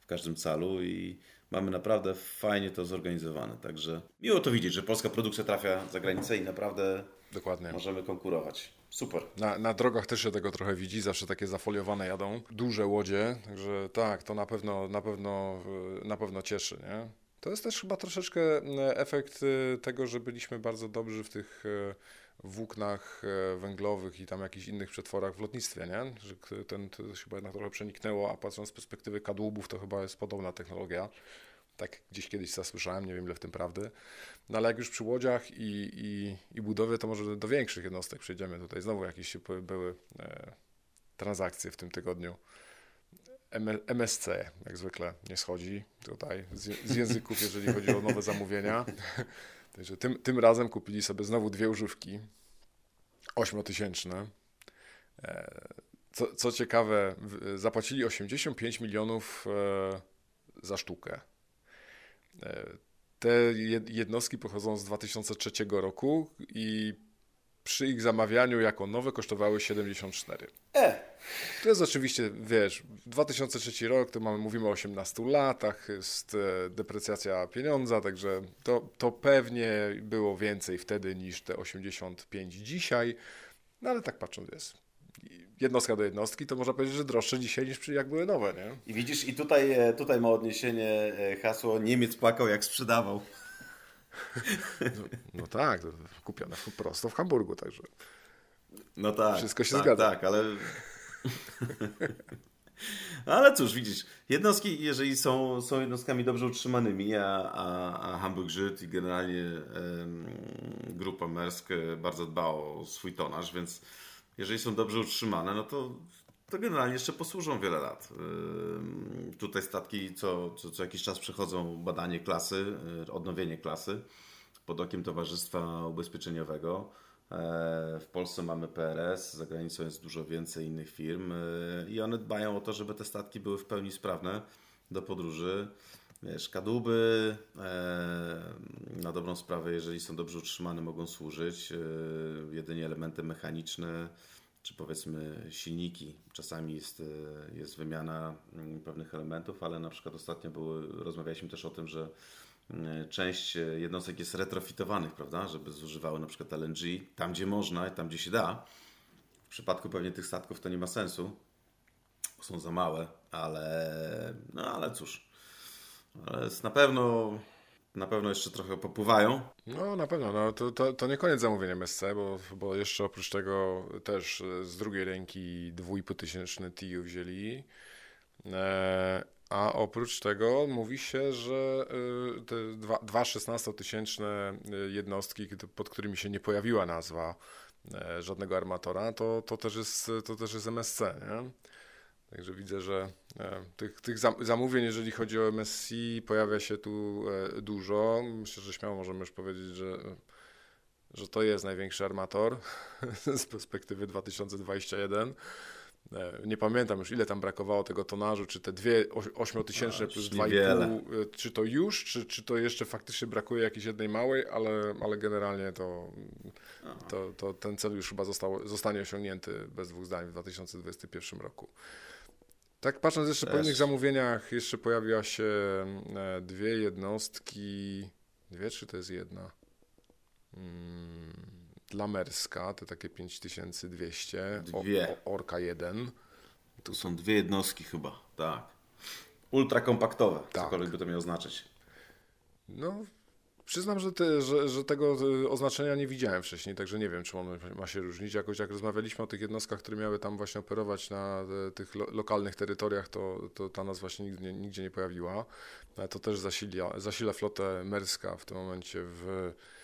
w każdym calu i mamy naprawdę fajnie to zorganizowane. Także miło to widzieć, że polska produkcja trafia za granicę i naprawdę Dokładnie. możemy konkurować. Super. Na, na drogach też się tego trochę widzi, zawsze takie zafoliowane jadą, duże łodzie, także tak, to na pewno, na pewno, na pewno cieszy, nie? To jest też chyba troszeczkę e, efekt e, tego, że byliśmy bardzo dobrzy w tych e, włóknach węglowych i tam jakichś innych przetworach w lotnictwie, nie? Że ten, to się chyba jednak trochę przeniknęło, a patrząc z perspektywy kadłubów, to chyba jest podobna technologia. Tak gdzieś kiedyś zasłyszałem, nie wiem ile w tym prawdy. No ale jak już przy łodziach i, i, i budowie, to może do większych jednostek przejdziemy. Tutaj znowu jakieś były e, transakcje w tym tygodniu. MSC, jak zwykle, nie schodzi tutaj z, z języków, jeżeli chodzi o nowe zamówienia. Także tym, tym razem kupili sobie znowu dwie używki, ośmiotysięczne. E, co, co ciekawe, zapłacili 85 milionów e, za sztukę. E, te jednostki pochodzą z 2003 roku i przy ich zamawianiu jako nowe kosztowały 74. E. To jest oczywiście, wiesz, 2003 rok, to mamy, mówimy o 18 latach, jest e, deprecjacja pieniądza, także to, to pewnie było więcej wtedy niż te 85 dzisiaj, no ale tak patrząc jest jednostka do jednostki, to można powiedzieć, że droższe dzisiaj niż jak były nowe, nie? I widzisz, i tutaj, e, tutaj ma odniesienie e, hasło Niemiec płakał jak sprzedawał. No, no tak, kupione prosto w Hamburgu, także. No tak. Wszystko się tak, zgadza. Tak, ale. ale cóż, widzisz, jednostki, jeżeli są, są jednostkami dobrze utrzymanymi, a, a, a Hamburg Żyd i generalnie um, grupa Mersk bardzo dba o swój tonaż, więc jeżeli są dobrze utrzymane, no to, to generalnie jeszcze posłużą wiele lat. Yy, tutaj statki co, co, co jakiś czas przechodzą badanie klasy, yy, odnowienie klasy pod okiem Towarzystwa Ubezpieczeniowego. Yy, w Polsce mamy PRS, za granicą jest dużo więcej innych firm i one dbają o to, żeby te statki były w pełni sprawne do podróży. Wiesz, kadłuby na dobrą sprawę, jeżeli są dobrze utrzymane, mogą służyć. Jedynie elementy mechaniczne, czy powiedzmy silniki. Czasami jest, jest wymiana mm, pewnych elementów, ale na przykład ostatnio były, rozmawialiśmy też o tym, że część jednostek jest retrofitowanych, prawda, żeby zużywały na przykład LNG tam, gdzie można i tam, gdzie się da. W przypadku pewnie tych statków to nie ma sensu, są za małe, ale no ale cóż, ale na pewno na pewno jeszcze trochę popływają. No na pewno, no, to, to, to nie koniec zamówienia MSC, bo, bo jeszcze oprócz tego też z drugiej ręki 2,5 tysięczny TIU wzięli. E, a oprócz tego mówi się, że y, te dwa, dwa 16-tysięczne jednostki, pod którymi się nie pojawiła nazwa e, żadnego armatora, to, to, też, jest, to też jest MSC. Nie? Także widzę, że e, tych, tych zamówień, jeżeli chodzi o MSC, pojawia się tu e, dużo. Myślę, że śmiało możemy już powiedzieć, że, że to jest największy armator z perspektywy 2021. E, nie pamiętam już, ile tam brakowało tego tonażu, czy te dwie ośmiotysięczne plus 2,5, czy to już, czy, czy to jeszcze faktycznie brakuje jakiejś jednej małej, ale, ale generalnie to, to, to ten cel już chyba został, zostanie osiągnięty bez dwóch zdań w 2021 roku. Tak patrząc jeszcze Też. po innych zamówieniach, jeszcze pojawiła się e, dwie jednostki, dwie czy to jest jedna? Hmm, dla Merska, te takie 5200, dwie. O, Orka 1. Tu są dwie jednostki chyba, tak. Ultrakompaktowe, tak. cokolwiek by to miało znaczyć. No, Przyznam, że, te, że, że, tego e, oznaczenia nie widziałem wcześniej, także nie wiem, czy on ma się różnić. Jakoś jak rozmawialiśmy o tych jednostkach, które miały tam właśnie operować na e, tych lo, lokalnych terytoriach, to, to ta nazwa się nigdzie, nigdzie nie pojawiła. To też zasila, zasila flotę Merska w tym momencie w e,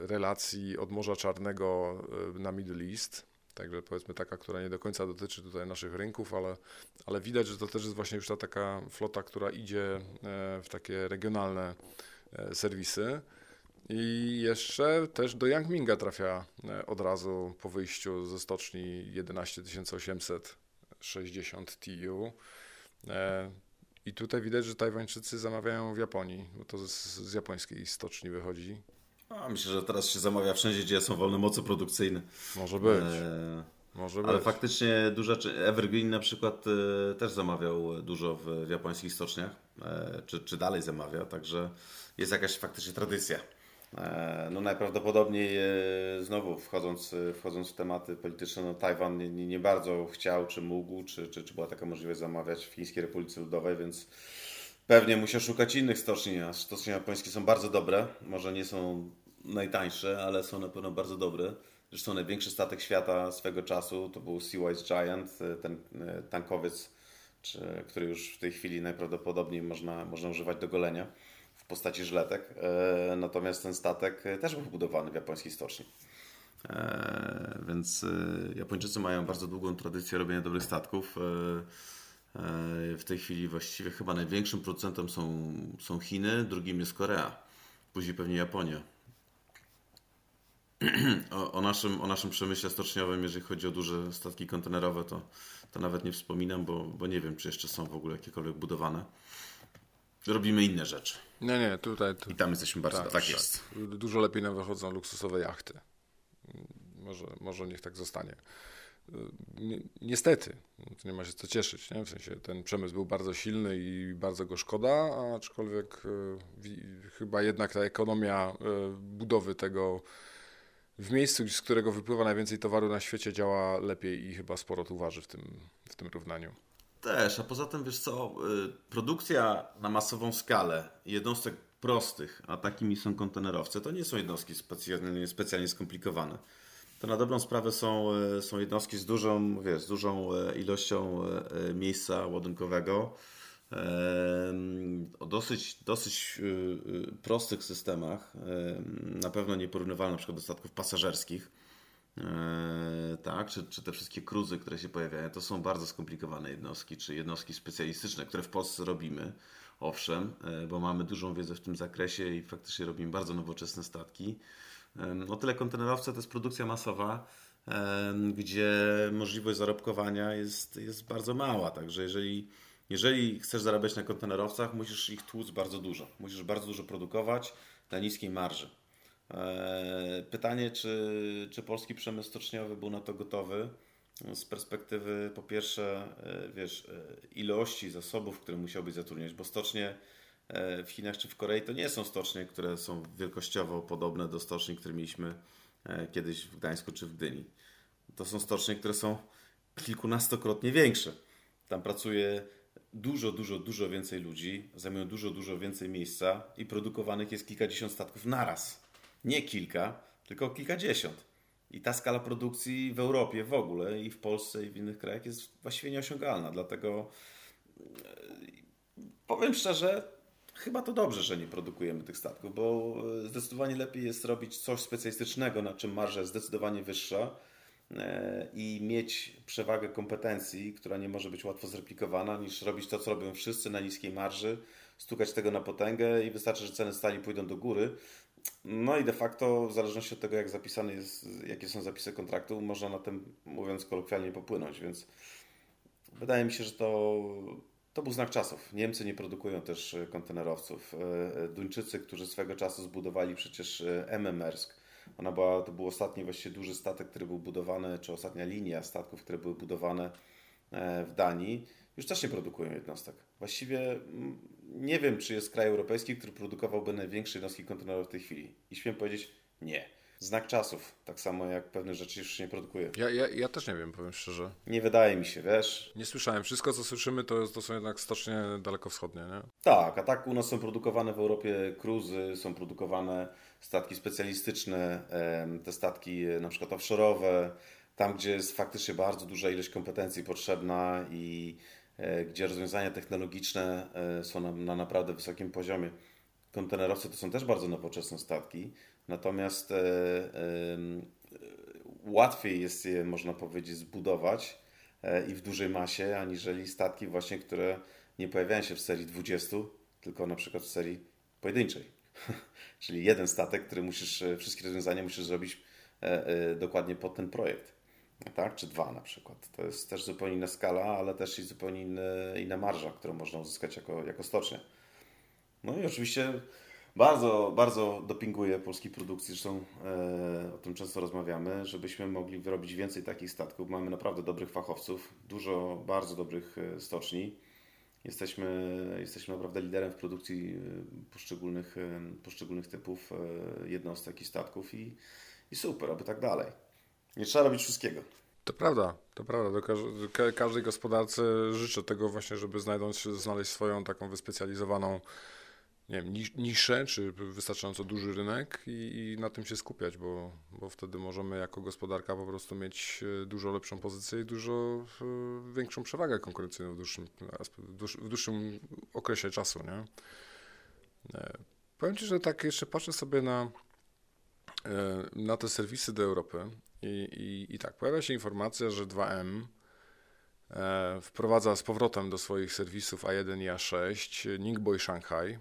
relacji od Morza Czarnego e, na Middle East. Także powiedzmy taka, która nie do końca dotyczy tutaj naszych rynków, ale, ale widać, że to też jest właśnie już ta taka flota, która idzie w takie regionalne E, serwisy. I jeszcze też do Yangminga trafia e, od razu po wyjściu ze stoczni 11860 TU. E, I tutaj widać, że Tajwańczycy zamawiają w Japonii, bo to z, z japońskiej stoczni wychodzi. A, myślę, że teraz się zamawia wszędzie, gdzie są wolne moce produkcyjne. Może być. Może Ale być. faktycznie duża, Evergreen na przykład e, też zamawiał dużo w, w japońskich stoczniach, e, czy, czy dalej zamawia, także jest jakaś faktycznie tradycja. E, no najprawdopodobniej e, znowu wchodząc, e, wchodząc w tematy polityczne, no Tajwan nie, nie, bardzo chciał, czy mógł, czy, czy, czy była taka możliwość zamawiać w Chińskiej Republice Ludowej, więc pewnie musiał szukać innych stoczni, a stoczni japońskie są bardzo dobre, może nie są najtańsze, ale są na pewno bardzo dobre. Zresztą największy statek świata swego czasu to był Seawise Giant, ten tankowiec, czy, który już w tej chwili najprawdopodobniej można, można używać do golenia postaci żletek. E, Natomiast ten statek też był budowany w japońskiej stoczni. E, Więc e, Japończycy mają bardzo długą tradycję robienia dobrych statków. W tej chwili właściwie chyba największym producentem są, są Chiny, drugim jest Korea, później pewnie Japonia. O, o, naszym, o naszym przemyśle stoczniowym, jeżeli chodzi o duże statki kontenerowe, to, to nawet nie wspominam, bo, bo nie wiem, czy jeszcze są w ogóle jakiekolwiek budowane. Robimy inne rzeczy. Nie, nie, tutaj. Tu, I tam jesteśmy bardzo. Tak, jest. Dużo lepiej nam wychodzą luksusowe jachty. Może, może niech tak zostanie. Ni- Niestety, to nie ma się co cieszyć. Nie? W sensie ten przemysł był bardzo silny i bardzo go szkoda, aczkolwiek e, chyba jednak ta ekonomia e, budowy tego w miejscu, z którego wypływa najwięcej towaru na świecie, działa lepiej i chyba sporo tu waży w tym, w tym równaniu. Też, a poza tym wiesz co, y, produkcja na masową skalę jednostek prostych, a takimi są kontenerowce, to nie są jednostki specjalnie, specjalnie skomplikowane. To na dobrą sprawę są, y, są jednostki z dużą, wiesz, z dużą y, ilością miejsca ładunkowego, o dosyć, dosyć prostych systemach, em, na pewno nieporównywalne na przykład do statków pasażerskich. Eee, tak, czy, czy te wszystkie cruzy, które się pojawiają, to są bardzo skomplikowane jednostki, czy jednostki specjalistyczne, które w Polsce robimy, owszem, e, bo mamy dużą wiedzę w tym zakresie i faktycznie robimy bardzo nowoczesne statki. Em, O tyle kontenerowce to jest produkcja masowa, gdzie możliwość zarobkowania jest, jest bardzo mała, także jeżeli, jeżeli chcesz zarabiać na kontenerowcach, musisz ich tłuc bardzo dużo, musisz bardzo dużo produkować na niskiej marży. Eee, Pytanie, czy, czy polski przemysł stoczniowy był na to gotowy? Z perspektywy po pierwsze, e, wiesz, e, ilości zasobów, które musiałbyś zatrudniać, bo stocznie e, w Chinach czy w Korei to nie są stocznie, które są wielkościowo podobne do stoczni, które mieliśmy e, kiedyś w Gdańsku czy w Gdyni. To są stocznie, które są kilkunastokrotnie większe. Tam pracuje dużo, dużo, dużo więcej ludzi, zajmują dużo, dużo więcej miejsca i produkowanych jest kilkadziesiąt statków naraz. Nie kilka, tylko kilkadziesiąt. I ta skala produkcji w Europie w ogóle i w Polsce i w innych krajach jest właściwie nieosiągalna. Dlatego e, powiem szczerze, chyba to dobrze, że nie produkujemy tych statków, bo e, zdecydowanie lepiej jest robić coś specjalistycznego, na czym marża jest zdecydowanie wyższa e, i mieć przewagę kompetencji, która nie może być łatwo zreplikowana, niż robić to, co robią wszyscy na niskiej marży, stukać tego na potęgę i wystarczy, że ceny stali pójdą do góry. No i de facto, w zależności od tego, jak zapisane jest, jakie są zapisy kontraktu, można na tym, mówiąc kolokwialnie, popłynąć, więc wydaje mi się, że to, to był znak czasów. Niemcy nie produkują też e, kontenerowców. E, Duńczycy, którzy swego czasu zbudowali przecież e, MMRsk, ona była, to był ostatni właściwie duży statek, który był budowany, czy ostatnia linia statków, które były budowane e, w Danii, już też nie produkują jednostek. Właściwie nie wiem, czy jest kraj europejski, który produkowałby największe jednostki kontenerowe w tej chwili. I śmiem powiedzieć, nie. Znak czasów, tak samo jak pewne rzeczy już się nie produkuje. Ja, ja, ja też nie wiem, powiem szczerze. Nie wydaje mi się, wiesz? Nie słyszałem. Wszystko, co słyszymy, to, to są jednak stocznie dalekowschodnie, nie? Tak, a tak u nas są produkowane w Europie cruzy, są produkowane statki specjalistyczne, te statki e, na przykład offshore'owe, tam gdzie jest faktycznie bardzo duża ilość kompetencji potrzebna i gdzie rozwiązania technologiczne e, są na, na naprawdę wysokim poziomie. Kontenerowce to są też bardzo nowoczesne statki, natomiast e, łatwiej jest je, można powiedzieć, zbudować e, i w dużej masie, aniżeli statki właśnie, które nie pojawiają się w serii 20, tylko na przykład w serii pojedynczej. Czyli jeden statek, który musisz, wszystkie rozwiązania musisz zrobić dokładnie pod ten projekt. Tak? Czy dwa na przykład. To jest też zupełnie inna skala, ale też i zupełnie inny, inna marża, którą można uzyskać jako, jako stocznia. No i oczywiście bardzo, bardzo dopinguje polskiej produkcji, zresztą e, o tym często rozmawiamy, żebyśmy mogli wyrobić więcej takich statków. Mamy naprawdę dobrych fachowców, dużo bardzo dobrych e, stoczni. Jesteśmy, jesteśmy naprawdę liderem w produkcji e, poszczególnych, e, poszczególnych typów jednostek i statków i, i super, aby tak dalej. Nie trzeba robić wszystkiego. To prawda, to prawda. Do każdej gospodarce życzę tego właśnie, żeby znaleźć swoją taką wyspecjalizowaną nie wiem, niszę, czy wystarczająco duży rynek i, i, na tym się skupiać, bo, bo wtedy możemy jako gospodarka po prostu mieć e, dużo lepszą pozycję i dużo e, większą przewagę konkurencyjną w dłuższym, w dłuższym okresie czasu. Nie? E, powiem Ci, że tak jeszcze patrzę sobie na, na te serwisy do Europy i, i, i tak, pojawia się informacja, że 2M wprowadza z powrotem do swoich serwisów A1 i A6 Ningbo i Shanghai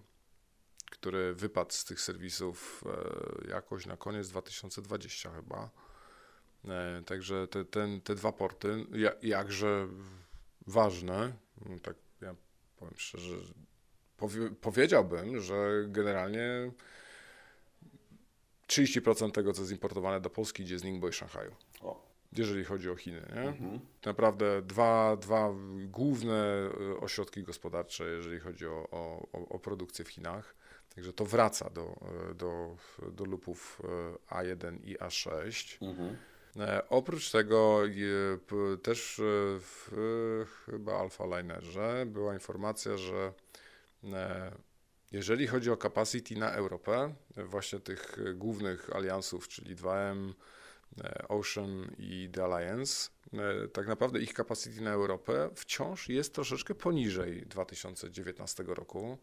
który wypadł z tych serwisów e, jakoś na koniec 2020 chyba. E, także te, ten, te dwa porty, jakże ważne, no tak ja powiem szczerze, powie, powiedziałbym, że generalnie 30% tego, co jest importowane do Polski, idzie z Ningbo i Szanghaju. Jeżeli chodzi o Chiny. Nie? Mhm. Naprawdę dwa, dwa główne e, ośrodki gospodarcze, jeżeli chodzi o, o, o produkcję w Chinach. Także to wraca do, do, do lupów e, A1 i A6. Mhm. E, oprócz tego też w chyba Alpha Linerze była informacja, że e, jeżeli chodzi o capacity na Europę, właśnie tych głównych aliansów, czyli 2M, Ocean i The Alliance, tak naprawdę ich capacity na Europę wciąż jest troszeczkę poniżej 2019 roku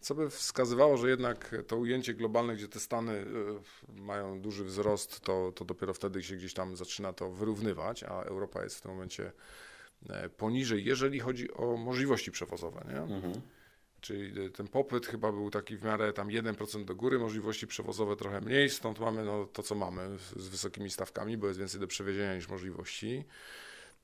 co by wskazywało, że jednak to ujęcie globalne, gdzie te Stany mają duży wzrost, to, to dopiero wtedy się gdzieś tam zaczyna to wyrównywać, a Europa jest w tym momencie e, poniżej, jeżeli chodzi o możliwości przewozowe. Nie? Mhm. Czyli ten popyt chyba był taki w miarę tam 1% do góry, możliwości przewozowe trochę mniej, stąd mamy no, to, co mamy z wysokimi stawkami, bo jest więcej do przewiezienia niż możliwości.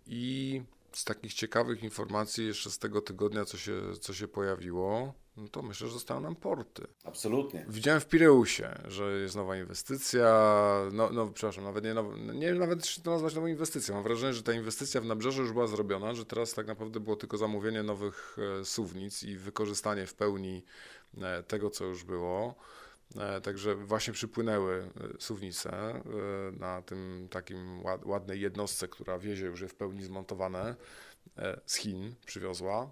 I z takich ciekawych informacji jeszcze z tego tygodnia, co się, co się pojawiło, no to myślę, że zostały nam porty. Absolutnie. Widziałem w Pireusie, że jest nowa inwestycja, no, no przepraszam, nawet nie, nowa, nie wiem nawet, czy to nazwać nową inwestycją. Mam wrażenie, że ta inwestycja w Nabrzeżu już była zrobiona, że teraz tak naprawdę było tylko zamówienie nowych e, suwnic i wykorzystanie w pełni e, tego, co już było. E, także właśnie przypłynęły suwnice na tym takim ładnej jednostce, która wiezie już je w pełni zmontowane z Chin, przywiozła.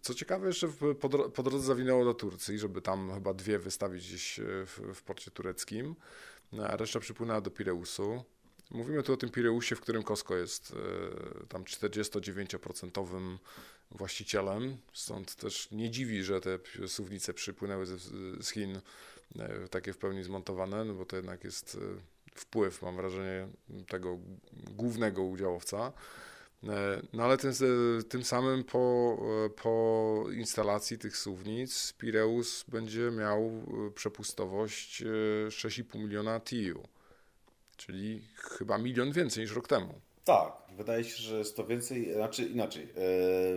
Co ciekawe, jeszcze po, po drodze zawinęło do Turcji, żeby tam chyba dwie wystawić gdzieś e, w, w porcie tureckim, no, a reszta przypłynęła do Pireusu. Mówimy tu o tym Pireusie, w którym Costco jest e, tam 49% właścicielem, stąd też nie dziwi, że te suwnice przypłynęły z, z Chin e, takie w pełni zmontowane, no bo to jednak jest wpływ, mam wrażenie, tego głównego udziałowca. E, no ale tym, tym samym po, e, po instalacji tych suwnic Pireus będzie miał e, przepustowość 6,5 miliona TIU, czyli chyba milion więcej niż rok temu. Tak, wydaje się, że jest to więcej, znaczy inaczej.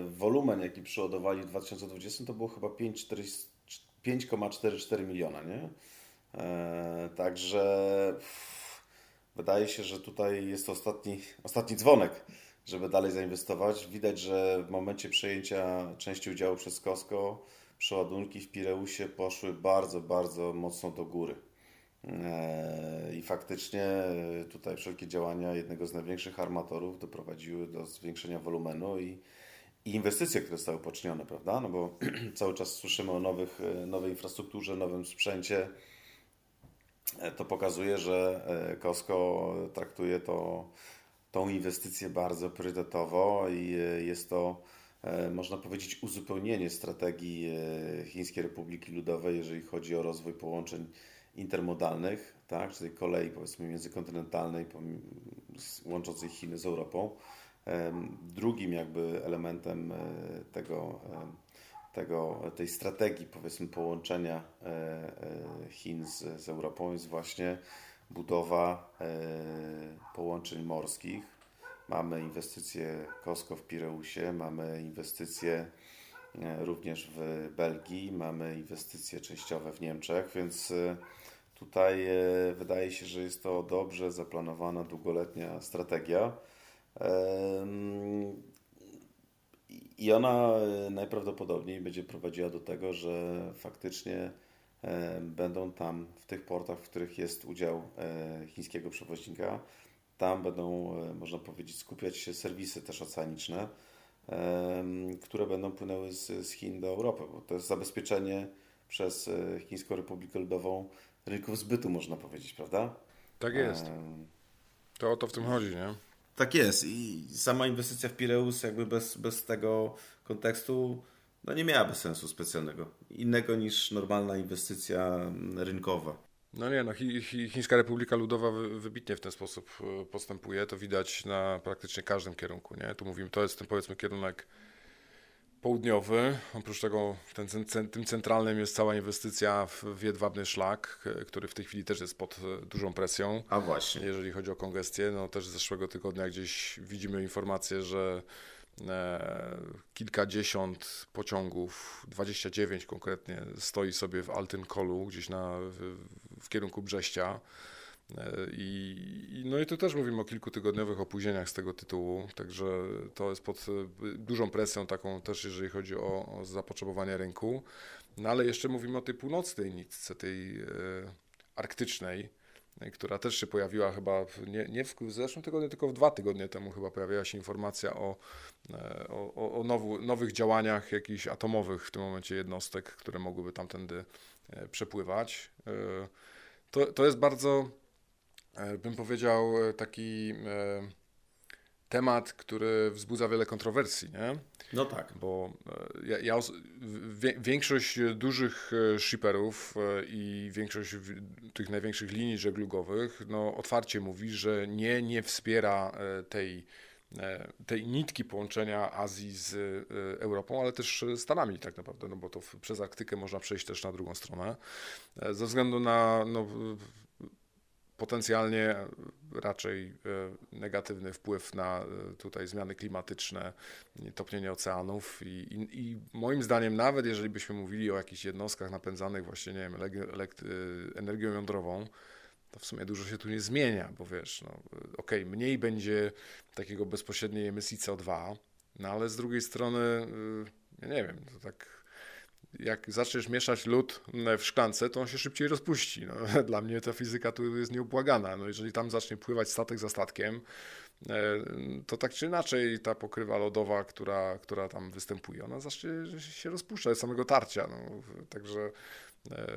wolumen, jaki przeładowali w 2020 to było chyba 5,44 miliona, nie? także wydaje się, że tutaj jest to ostatni, ostatni dzwonek żeby dalej zainwestować. Widać, że w momencie przejęcia części udziału przez Costco przeładunki w Pireusie poszły bardzo, bardzo mocno do góry. Eee, I faktycznie tutaj wszelkie działania jednego z największych armatorów doprowadziły do zwiększenia wolumenu i, i inwestycje, które zostały poczynione, prawda? No bo cały czas słyszymy o nowych, nowej infrastrukturze, nowym sprzęcie. E, to pokazuje, że e, Costco traktuje to tą inwestycję bardzo priorytetowo i e, jest to, e, można powiedzieć, uzupełnienie strategii e, Chińskiej Republiki Ludowej, jeżeli chodzi o rozwój połączeń intermodalnych, tak, czyli kolei powiedzmy międzykontynentalnej łączącej Chiny z Europą. Drugim jakby elementem tego tego, tej strategii, powiedzmy, połączenia Chin z, z Europą jest właśnie budowa połączeń morskich. Mamy inwestycje Costco w Pireusie, mamy inwestycje również w Belgii, mamy inwestycje częściowe w Niemczech, więc Tutaj e, wydaje się, że jest to dobrze zaplanowana, długoletnia strategia. I ona e, najprawdopodobniej będzie prowadziła do tego, że faktycznie e, będą tam w tych portach, w których jest udział chińskiego przewoźnika, tam będą, można powiedzieć, skupiać się serwisy też oceaniczne, które będą płynęły z, z Chin do Europy, bo to jest zabezpieczenie przez Chińską Republikę Ludową rynków zbytu, można powiedzieć, prawda? Tak jest. To o to w tym chodzi, nie? Tak jest. I sama inwestycja w Pireus, jakby bez, bez tego kontekstu, no nie miałaby sensu specjalnego. Innego niż normalna inwestycja rynkowa. No nie, no Chińska Republika Ludowa wybitnie w ten sposób e, postępuje. To widać na praktycznie każdym kierunku, nie? Tu mówimy, to jest ten powiedzmy kierunek południowy. Oprócz tego ten, tym centralnym jest cała inwestycja w jedwabny szlak, który w tej chwili też jest pod e, dużą presją. A właśnie. Jeżeli chodzi o kongestię, no też z zeszłego tygodnia gdzieś widzimy informację, że e, kilkadziesiąt pociągów, 29 konkretnie, stoi sobie w Altynkolu, gdzieś na, w, w kierunku Brześcia. E, I, no i tu też mówimy o kilkutygodniowych opóźnieniach z tego tytułu, także to jest pod e, dużą presją taką też, jeżeli chodzi o, o zapotrzebowanie rynku. No ale jeszcze mówimy o tej północnej nitce, tej e, arktycznej, e, która też się pojawiła chyba nie, nie w, zeszłym tygodniu, tylko w dwa tygodnie temu chyba pojawiła się informacja o, o, o nowu, nowych działaniach jakichś atomowych w tym momencie jednostek, które mogłyby tamtędy przepływać. To, to jest bardzo E, bym powiedział, e, taki e, temat, który wzbudza wiele kontrowersji, nie? No tak. Bo ja, ja większość dużych shipperów i większość tych największych linii żeglugowych no, otwarcie mówi, że nie, nie wspiera tej, tej nitki połączenia Azji z Europą, ale też Stanami tak naprawdę, no bo to przez Arktykę można przejść też na drugą stronę. Ze względu na no, potencjalnie raczej e, negatywny wpływ na e, tutaj zmiany klimatyczne, topnienie oceanów i, i, i moim zdaniem nawet jeżeli byśmy mówili o jakichś jednostkach napędzanych właśnie, nie wiem, e, energią jądrową, to w sumie dużo się tu nie zmienia, bo wiesz, no, okej, okay, mniej będzie takiego bezpośredniej emisji CO2, no ale z drugiej strony, ja nie wiem, to tak jak zaczniesz mieszać lód w szklance, to on się szybciej rozpuści. No, dla mnie ta fizyka tu jest nieubłagana. No, jeżeli tam zacznie pływać statek za statkiem, e, to tak czy inaczej ta pokrywa lodowa, która, która tam występuje, ona zacznie się rozpuszczać samego tarcia. No, także e,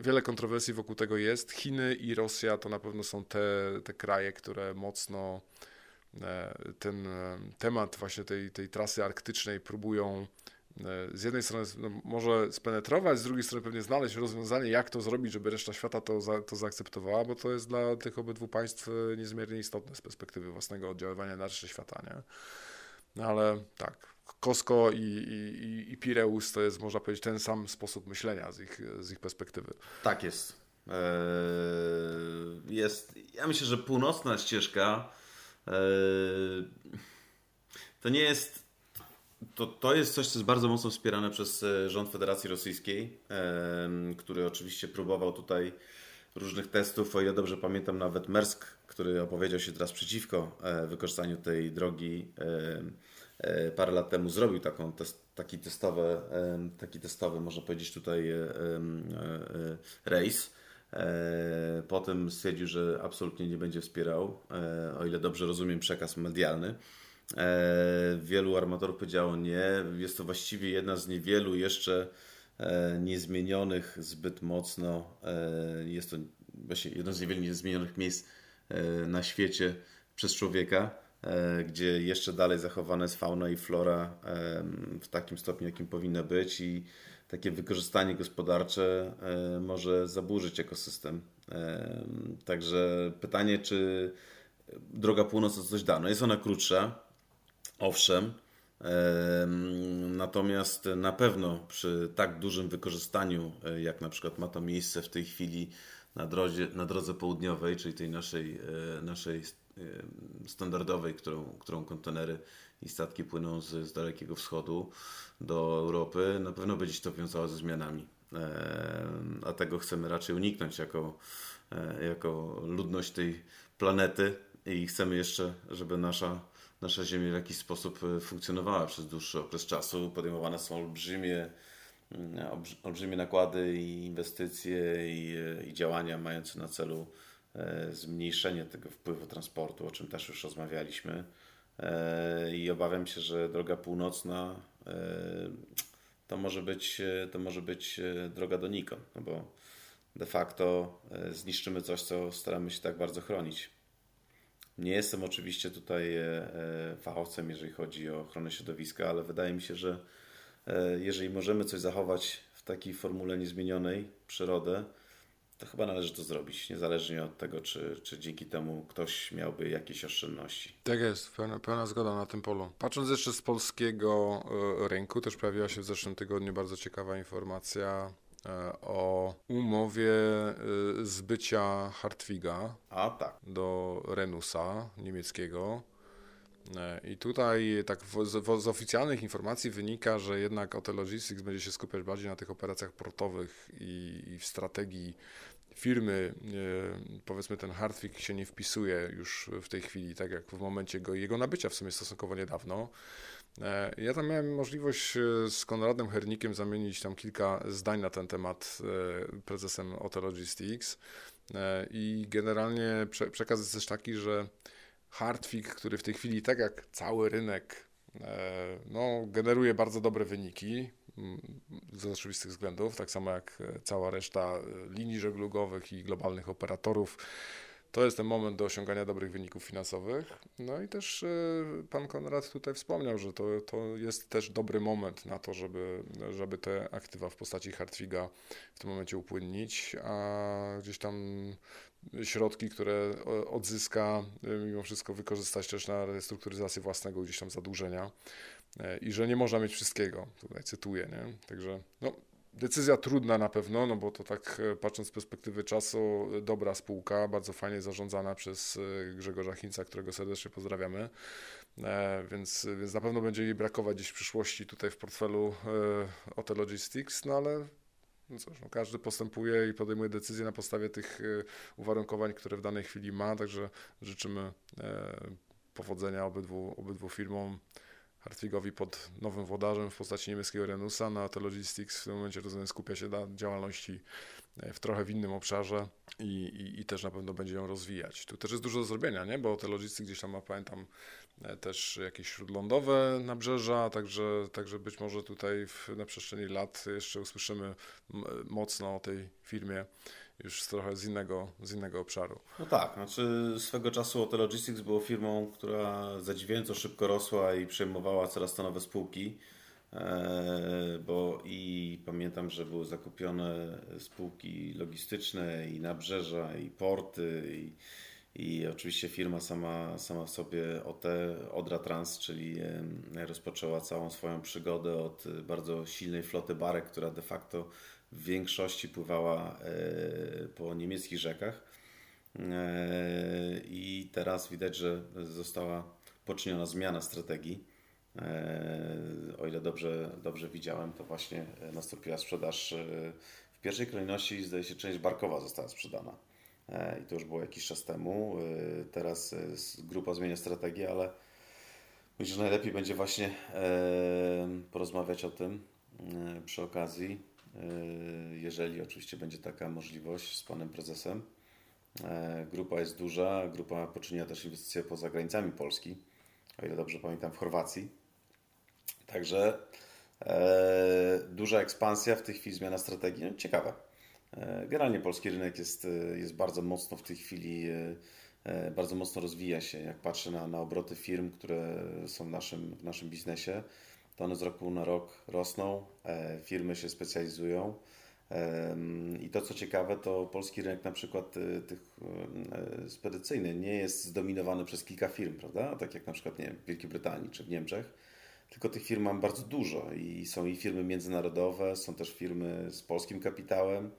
wiele kontrowersji wokół tego jest. Chiny i Rosja to na pewno są te, te kraje, które mocno e, ten temat właśnie tej, tej trasy arktycznej próbują z jednej strony no, może spenetrować, z drugiej strony pewnie znaleźć rozwiązanie, jak to zrobić, żeby reszta świata to, za, to zaakceptowała, bo to jest dla tych obydwu państw e, niezmiernie istotne z perspektywy własnego oddziaływania na resztę świata, nie? No ale tak, Kosko i, i, i Pireus to jest, można powiedzieć, ten sam sposób myślenia z ich, z ich perspektywy. Tak jest. Eee, jest. Ja myślę, że północna ścieżka eee, to nie jest to, to jest coś, co jest bardzo mocno wspierane przez e, rząd Federacji Rosyjskiej, który oczywiście próbował tutaj różnych testów. O ile dobrze pamiętam, nawet Mersk, który opowiedział się teraz przeciwko e, wykorzystaniu tej drogi, e, parę lat temu zrobił taką taki, testowy, taki testowy, można powiedzieć tutaj, rejs. Potem stwierdził, że absolutnie nie będzie wspierał, o ile dobrze rozumiem przekaz medialny. E, wielu armatorów powiedziało nie. Jest to właściwie jedna z niewielu jeszcze e, niezmienionych zbyt mocno. E, jest to właśnie jedno z niewielu niezmienionych miejsc na świecie przez człowieka, gdzie jeszcze dalej zachowana jest fauna i flora w takim stopniu, jakim powinna być i takie wykorzystanie gospodarcze może zaburzyć ekosystem. Także pytanie, czy droga północna coś da? No jest ona krótsza, Owszem, Natomiast na pewno przy tak dużym wykorzystaniu, e, jak na przykład ma to miejsce w tej chwili na drodze, na drodze południowej, czyli tej naszej, e, naszej standardowej, którą, którą kontenery i statki płyną z, z Dalekiego Wschodu do Europy, na pewno będzie się to wiązało ze zmianami. A tego chcemy raczej uniknąć jako, jako ludność tej planety i chcemy jeszcze, żeby nasza nasza Ziemia w jakiś sposób e, funkcjonowała przez dłuższy okres czasu. Podejmowane są olbrzymie, mm, olbrzymie nakłady i inwestycje i, e, i działania mające na celu e, zmniejszenie tego wpływu transportu, o czym też już rozmawialiśmy. I obawiam się, że droga północna to może być, to może być droga donikąd, no bo de facto zniszczymy coś, co staramy się tak bardzo chronić. Nie jestem oczywiście tutaj e, e, fachowcem, jeżeli chodzi o ochronę środowiska, ale wydaje mi się, że e, jeżeli możemy coś zachować w takiej formule niezmienionej, przyrodę, to chyba należy to zrobić, niezależnie od tego, czy, czy dzięki temu ktoś miałby jakieś oszczędności. Tak jest, pełna, pełna zgoda na tym polu. Patrząc jeszcze z polskiego rynku, też pojawiła się w zeszłym tygodniu bardzo ciekawa informacja o umowie e, zbycia Hartwiga A, tak. do Renusa niemieckiego. E, I tutaj tak z, z, oficjalnych informacji wynika, że jednak OT Logistics będzie się skupiać bardziej na tych operacjach portowych i, i w strategii firmy, powiedzmy ten Hartwig się nie wpisuje już w tej chwili, tak jak w momencie go, jego nabycia w sumie stosunkowo niedawno. E, ja tam miałem możliwość e, z Konradem Hernikiem zamienić tam kilka zdań na ten temat e, prezesem OT Logistics i generalnie przekaz jest też taki, że Hardfig, który w tej chwili, tak jak cały rynek, no, generuje bardzo dobre wyniki mm, z oczywistych względów, tak samo jak cała reszta linii żeglugowych i globalnych operatorów to jest ten moment do osiągania dobrych wyników finansowych. No i też y, pan Konrad tutaj wspomniał, że to, to jest też dobry moment na to, żeby, żeby te aktywa w postaci Hartwiga w tym momencie upłynnić, a gdzieś tam środki, które odzyska, y, mimo wszystko wykorzystać też na restrukturyzację własnego gdzieś tam zadłużenia y, i że nie można mieć wszystkiego, tutaj cytuję, nie? Także no, Decyzja trudna na pewno, no bo to tak e, patrząc z perspektywy czasu, dobra spółka, bardzo fajnie zarządzana przez e, Grzegorza Chińca, którego serdecznie pozdrawiamy. E, więc, więc na pewno będzie jej brakować gdzieś w przyszłości tutaj w portfelu OT Logistics, no ale no cóż, no każdy postępuje i podejmuje decyzje na podstawie tych uwarunkowań, które w danej chwili ma, także życzymy powodzenia obydwu, obydwu firmom. Hartwigowi pod nowym włodarzem w postaci niemieckiego Renusa, no a to Logistics w tym momencie rozumiem skupia się na działalności e, w trochę w innym obszarze i, i, i, też na pewno będzie ją rozwijać. Tu też jest dużo do zrobienia, nie? bo te Logistics gdzieś tam ma, pamiętam, e, też jakieś śródlądowe nabrzeża, także, także być może tutaj w, na przestrzeni lat jeszcze usłyszymy mocno o tej firmie już trochę z innego, z innego obszaru. No tak, znaczy swego czasu OT Logistics było firmą, która zadziwiająco szybko rosła i przejmowała coraz to nowe spółki, e, bo i pamiętam, że były zakupione spółki logistyczne i nabrzeża, i porty, i, i oczywiście firma sama, sama w sobie OT, Odra Trans, czyli rozpoczęła całą swoją przygodę od bardzo silnej floty barek, która de facto w większości pływała e, po niemieckich rzekach. E, I teraz widać, że została poczyniona zmiana strategii. E, o ile dobrze, dobrze widziałem, to właśnie nastąpiła sprzedaż. W pierwszej kolejności, zdaje się, część barkowa została sprzedana. I to już było jakiś czas temu. Teraz grupa zmienia strategię, ale myślę, że najlepiej będzie właśnie porozmawiać o tym przy okazji jeżeli oczywiście będzie taka możliwość z panem prezesem. E, grupa jest duża, grupa poczynia też inwestycje poza granicami Polski, o ile dobrze pamiętam, w Chorwacji. Także e, duża ekspansja, w tej chwili zmiana strategii, no, ciekawe. Generalnie polski rynek jest, jest bardzo mocno w tej chwili, bardzo mocno rozwija się. Jak patrzę na, na obroty firm, które są w naszym, w naszym biznesie, to one z roku na rok rosną, e, firmy się specjalizują. I to, co ciekawe, to polski rynek na przykład e, tych e, spedycyjny nie jest zdominowany przez kilka firm, prawda? Tak jak na przykład nie w Wielkiej Brytanii czy w Niemczech, tylko tych firm mam bardzo dużo i są i firmy międzynarodowe, są też firmy z polskim kapitałem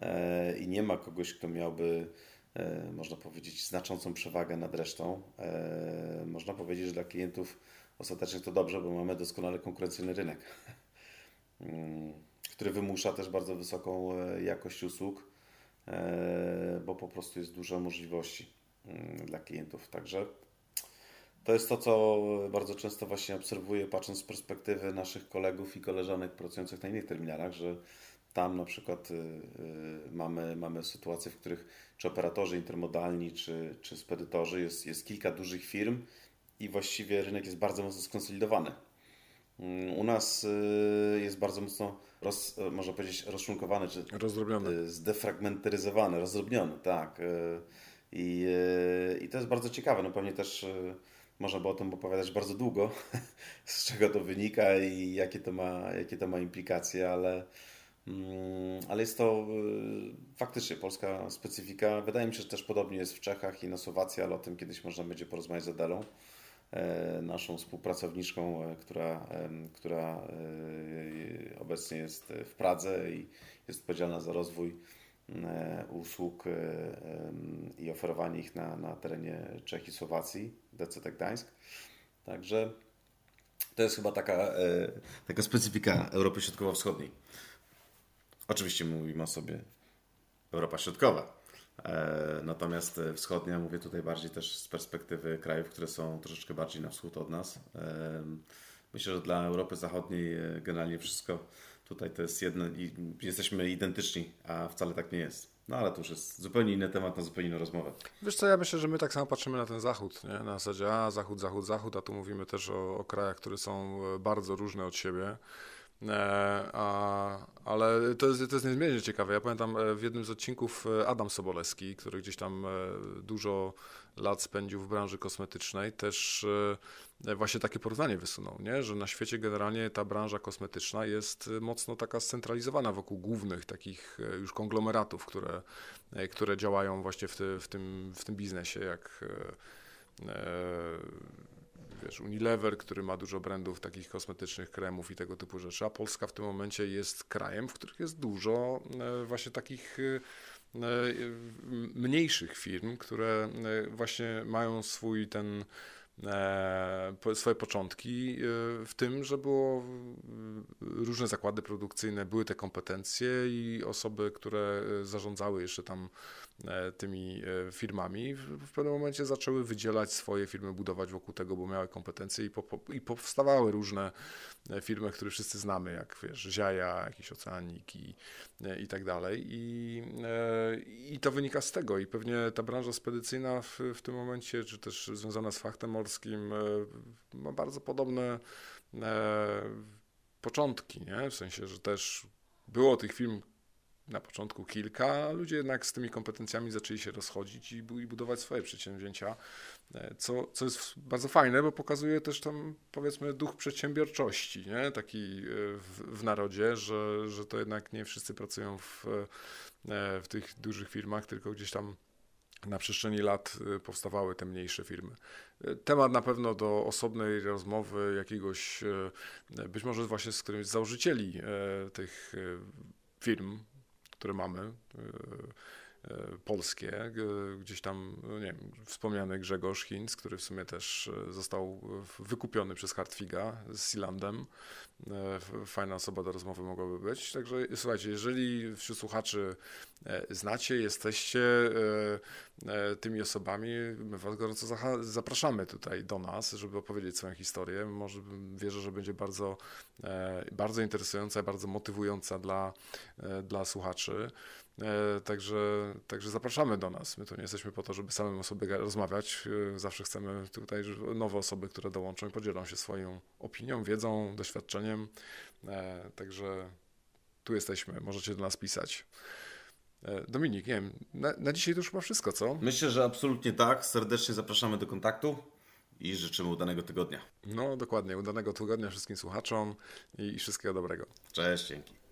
e, i nie ma kogoś, kto miałby, e, można powiedzieć, znaczącą przewagę nad resztą. E, można powiedzieć, że dla klientów ostatecznie to dobrze, bo mamy doskonale konkurencyjny rynek, który wymusza też bardzo wysoką jakość usług, bo po prostu jest dużo możliwości mm, dla klientów. Także to jest to, co bardzo często właśnie obserwuję, patrząc z perspektywy naszych kolegów i koleżanek pracujących na innych terminalach, że tam na przykład y, mamy, mamy sytuacje, w których czy operatorzy intermodalni, czy, czy spedytorzy, jest, jest kilka dużych firm i właściwie rynek jest bardzo mocno skonsolidowany. Mm, u nas y, jest bardzo mocno, roz, można powiedzieć, rozczłonkowany, czy rozdrobniony. zdefragmentaryzowany, rozdrobniony, tak. I, I to jest bardzo ciekawe. No pewnie też można by o tym opowiadać bardzo długo, z czego to wynika i jakie to ma, jakie to ma implikacje, ale, mm, ale jest to y, faktycznie polska specyfika. Wydaje mi się, że też podobnie jest w Czechach i na Słowacji, ale o tym kiedyś można będzie porozmawiać z Adelą, e, naszą współpracowniczką, e, która, która e, obecnie jest w Pradze i jest odpowiedzialna za rozwój E, usług e, i oferowanie ich na, na terenie Czech i Słowacji, DCT Gdańsk. Także to jest chyba taka, e, taka specyfika Europy Środkowo-Wschodniej. Oczywiście mówimy o sobie Europa Środkowa. Natomiast wschodnia, mówię tutaj bardziej też z perspektywy krajów, które są troszeczkę bardziej na wschód od nas. Myślę, że dla Europy Zachodniej generalnie wszystko Tutaj to jest jedno i jesteśmy identyczni, a wcale tak nie jest. No ale to już jest zupełnie inny temat na zupełnie inną rozmowę. Wiesz co, ja myślę, że my tak samo patrzymy na ten zachód, nie? na zasadzie a zachód, zachód, zachód, a tu mówimy też o, o krajach, które są e, bardzo różne od siebie. E, a, ale to jest, to jest niezmiernie ciekawe. Ja pamiętam e, w jednym z odcinków Adam Sobolewski, który gdzieś tam dużo lat spędził w branży kosmetycznej, też e, właśnie takie porównanie wysunął, nie? że na świecie generalnie ta branża kosmetyczna jest mocno taka scentralizowana wokół głównych takich e, już konglomeratów, które, e, które działają właśnie w, ty, w, tym, w tym biznesie, jak wiesz, Unilever, który ma dużo brandów takich kosmetycznych, kremów i tego typu rzeczy, a Polska w tym momencie jest krajem, w których jest dużo właśnie takich E, mniejszych firm, które e, właśnie mają swój ten e, swoje początki w tym, że było różne zakłady produkcyjne, były te kompetencje i osoby, które zarządzały jeszcze tam E, tymi e, firmami, w pewnym momencie zaczęły wydzielać swoje firmy, budować wokół tego, bo miały kompetencje i, po, i powstawały różne e, firmy, które wszyscy znamy, jak wiesz, Ziaja, jakiś Oceanik i, i tak dalej. I, I to wynika z tego i pewnie ta branża spedycyjna w, w tym momencie, czy też związana z faktem morskim, ma bardzo podobne początki, nie? w sensie, że też było tych firm na początku kilka, ludzie jednak z tymi kompetencjami zaczęli się rozchodzić i, i budować swoje przedsięwzięcia, e, co, co jest bardzo fajne, bo pokazuje też tam powiedzmy duch przedsiębiorczości, nie? taki e, w, w narodzie, że, że to jednak nie wszyscy pracują w, e, w tych dużych firmach, tylko gdzieś tam na przestrzeni lat powstawały te mniejsze firmy. Temat na pewno do osobnej rozmowy jakiegoś, być może właśnie z którymś z założycieli tych firm, które mamy, e, polskie, gdzieś tam, no nie wiem, wspomniany Grzegorz Hinz, który w sumie też e, został wykupiony przez Hartwiga z Sealandem. Fajna osoba do rozmowy mogłaby być. Także słuchajcie, jeżeli wśród słuchaczy znacie, jesteście tymi osobami, my Was gorąco zapraszamy tutaj do nas, żeby opowiedzieć swoją historię. Może wierzę, że będzie bardzo, bardzo interesująca, bardzo motywująca dla, dla słuchaczy. E, także, także zapraszamy do nas. My tu nie jesteśmy po to, żeby samym o sobie rozmawiać. E, zawsze chcemy tutaj nowe osoby, które dołączą i podzielą się swoją opinią, wiedzą, doświadczeniem. E, także tu jesteśmy, możecie do nas pisać. Dominik, nie wiem, na, na dzisiaj to już chyba wszystko, co? Myślę, że absolutnie tak. Serdecznie zapraszamy do kontaktu i życzymy udanego tygodnia. No, dokładnie. Udanego tygodnia wszystkim słuchaczom i wszystkiego dobrego. Cześć, dzięki.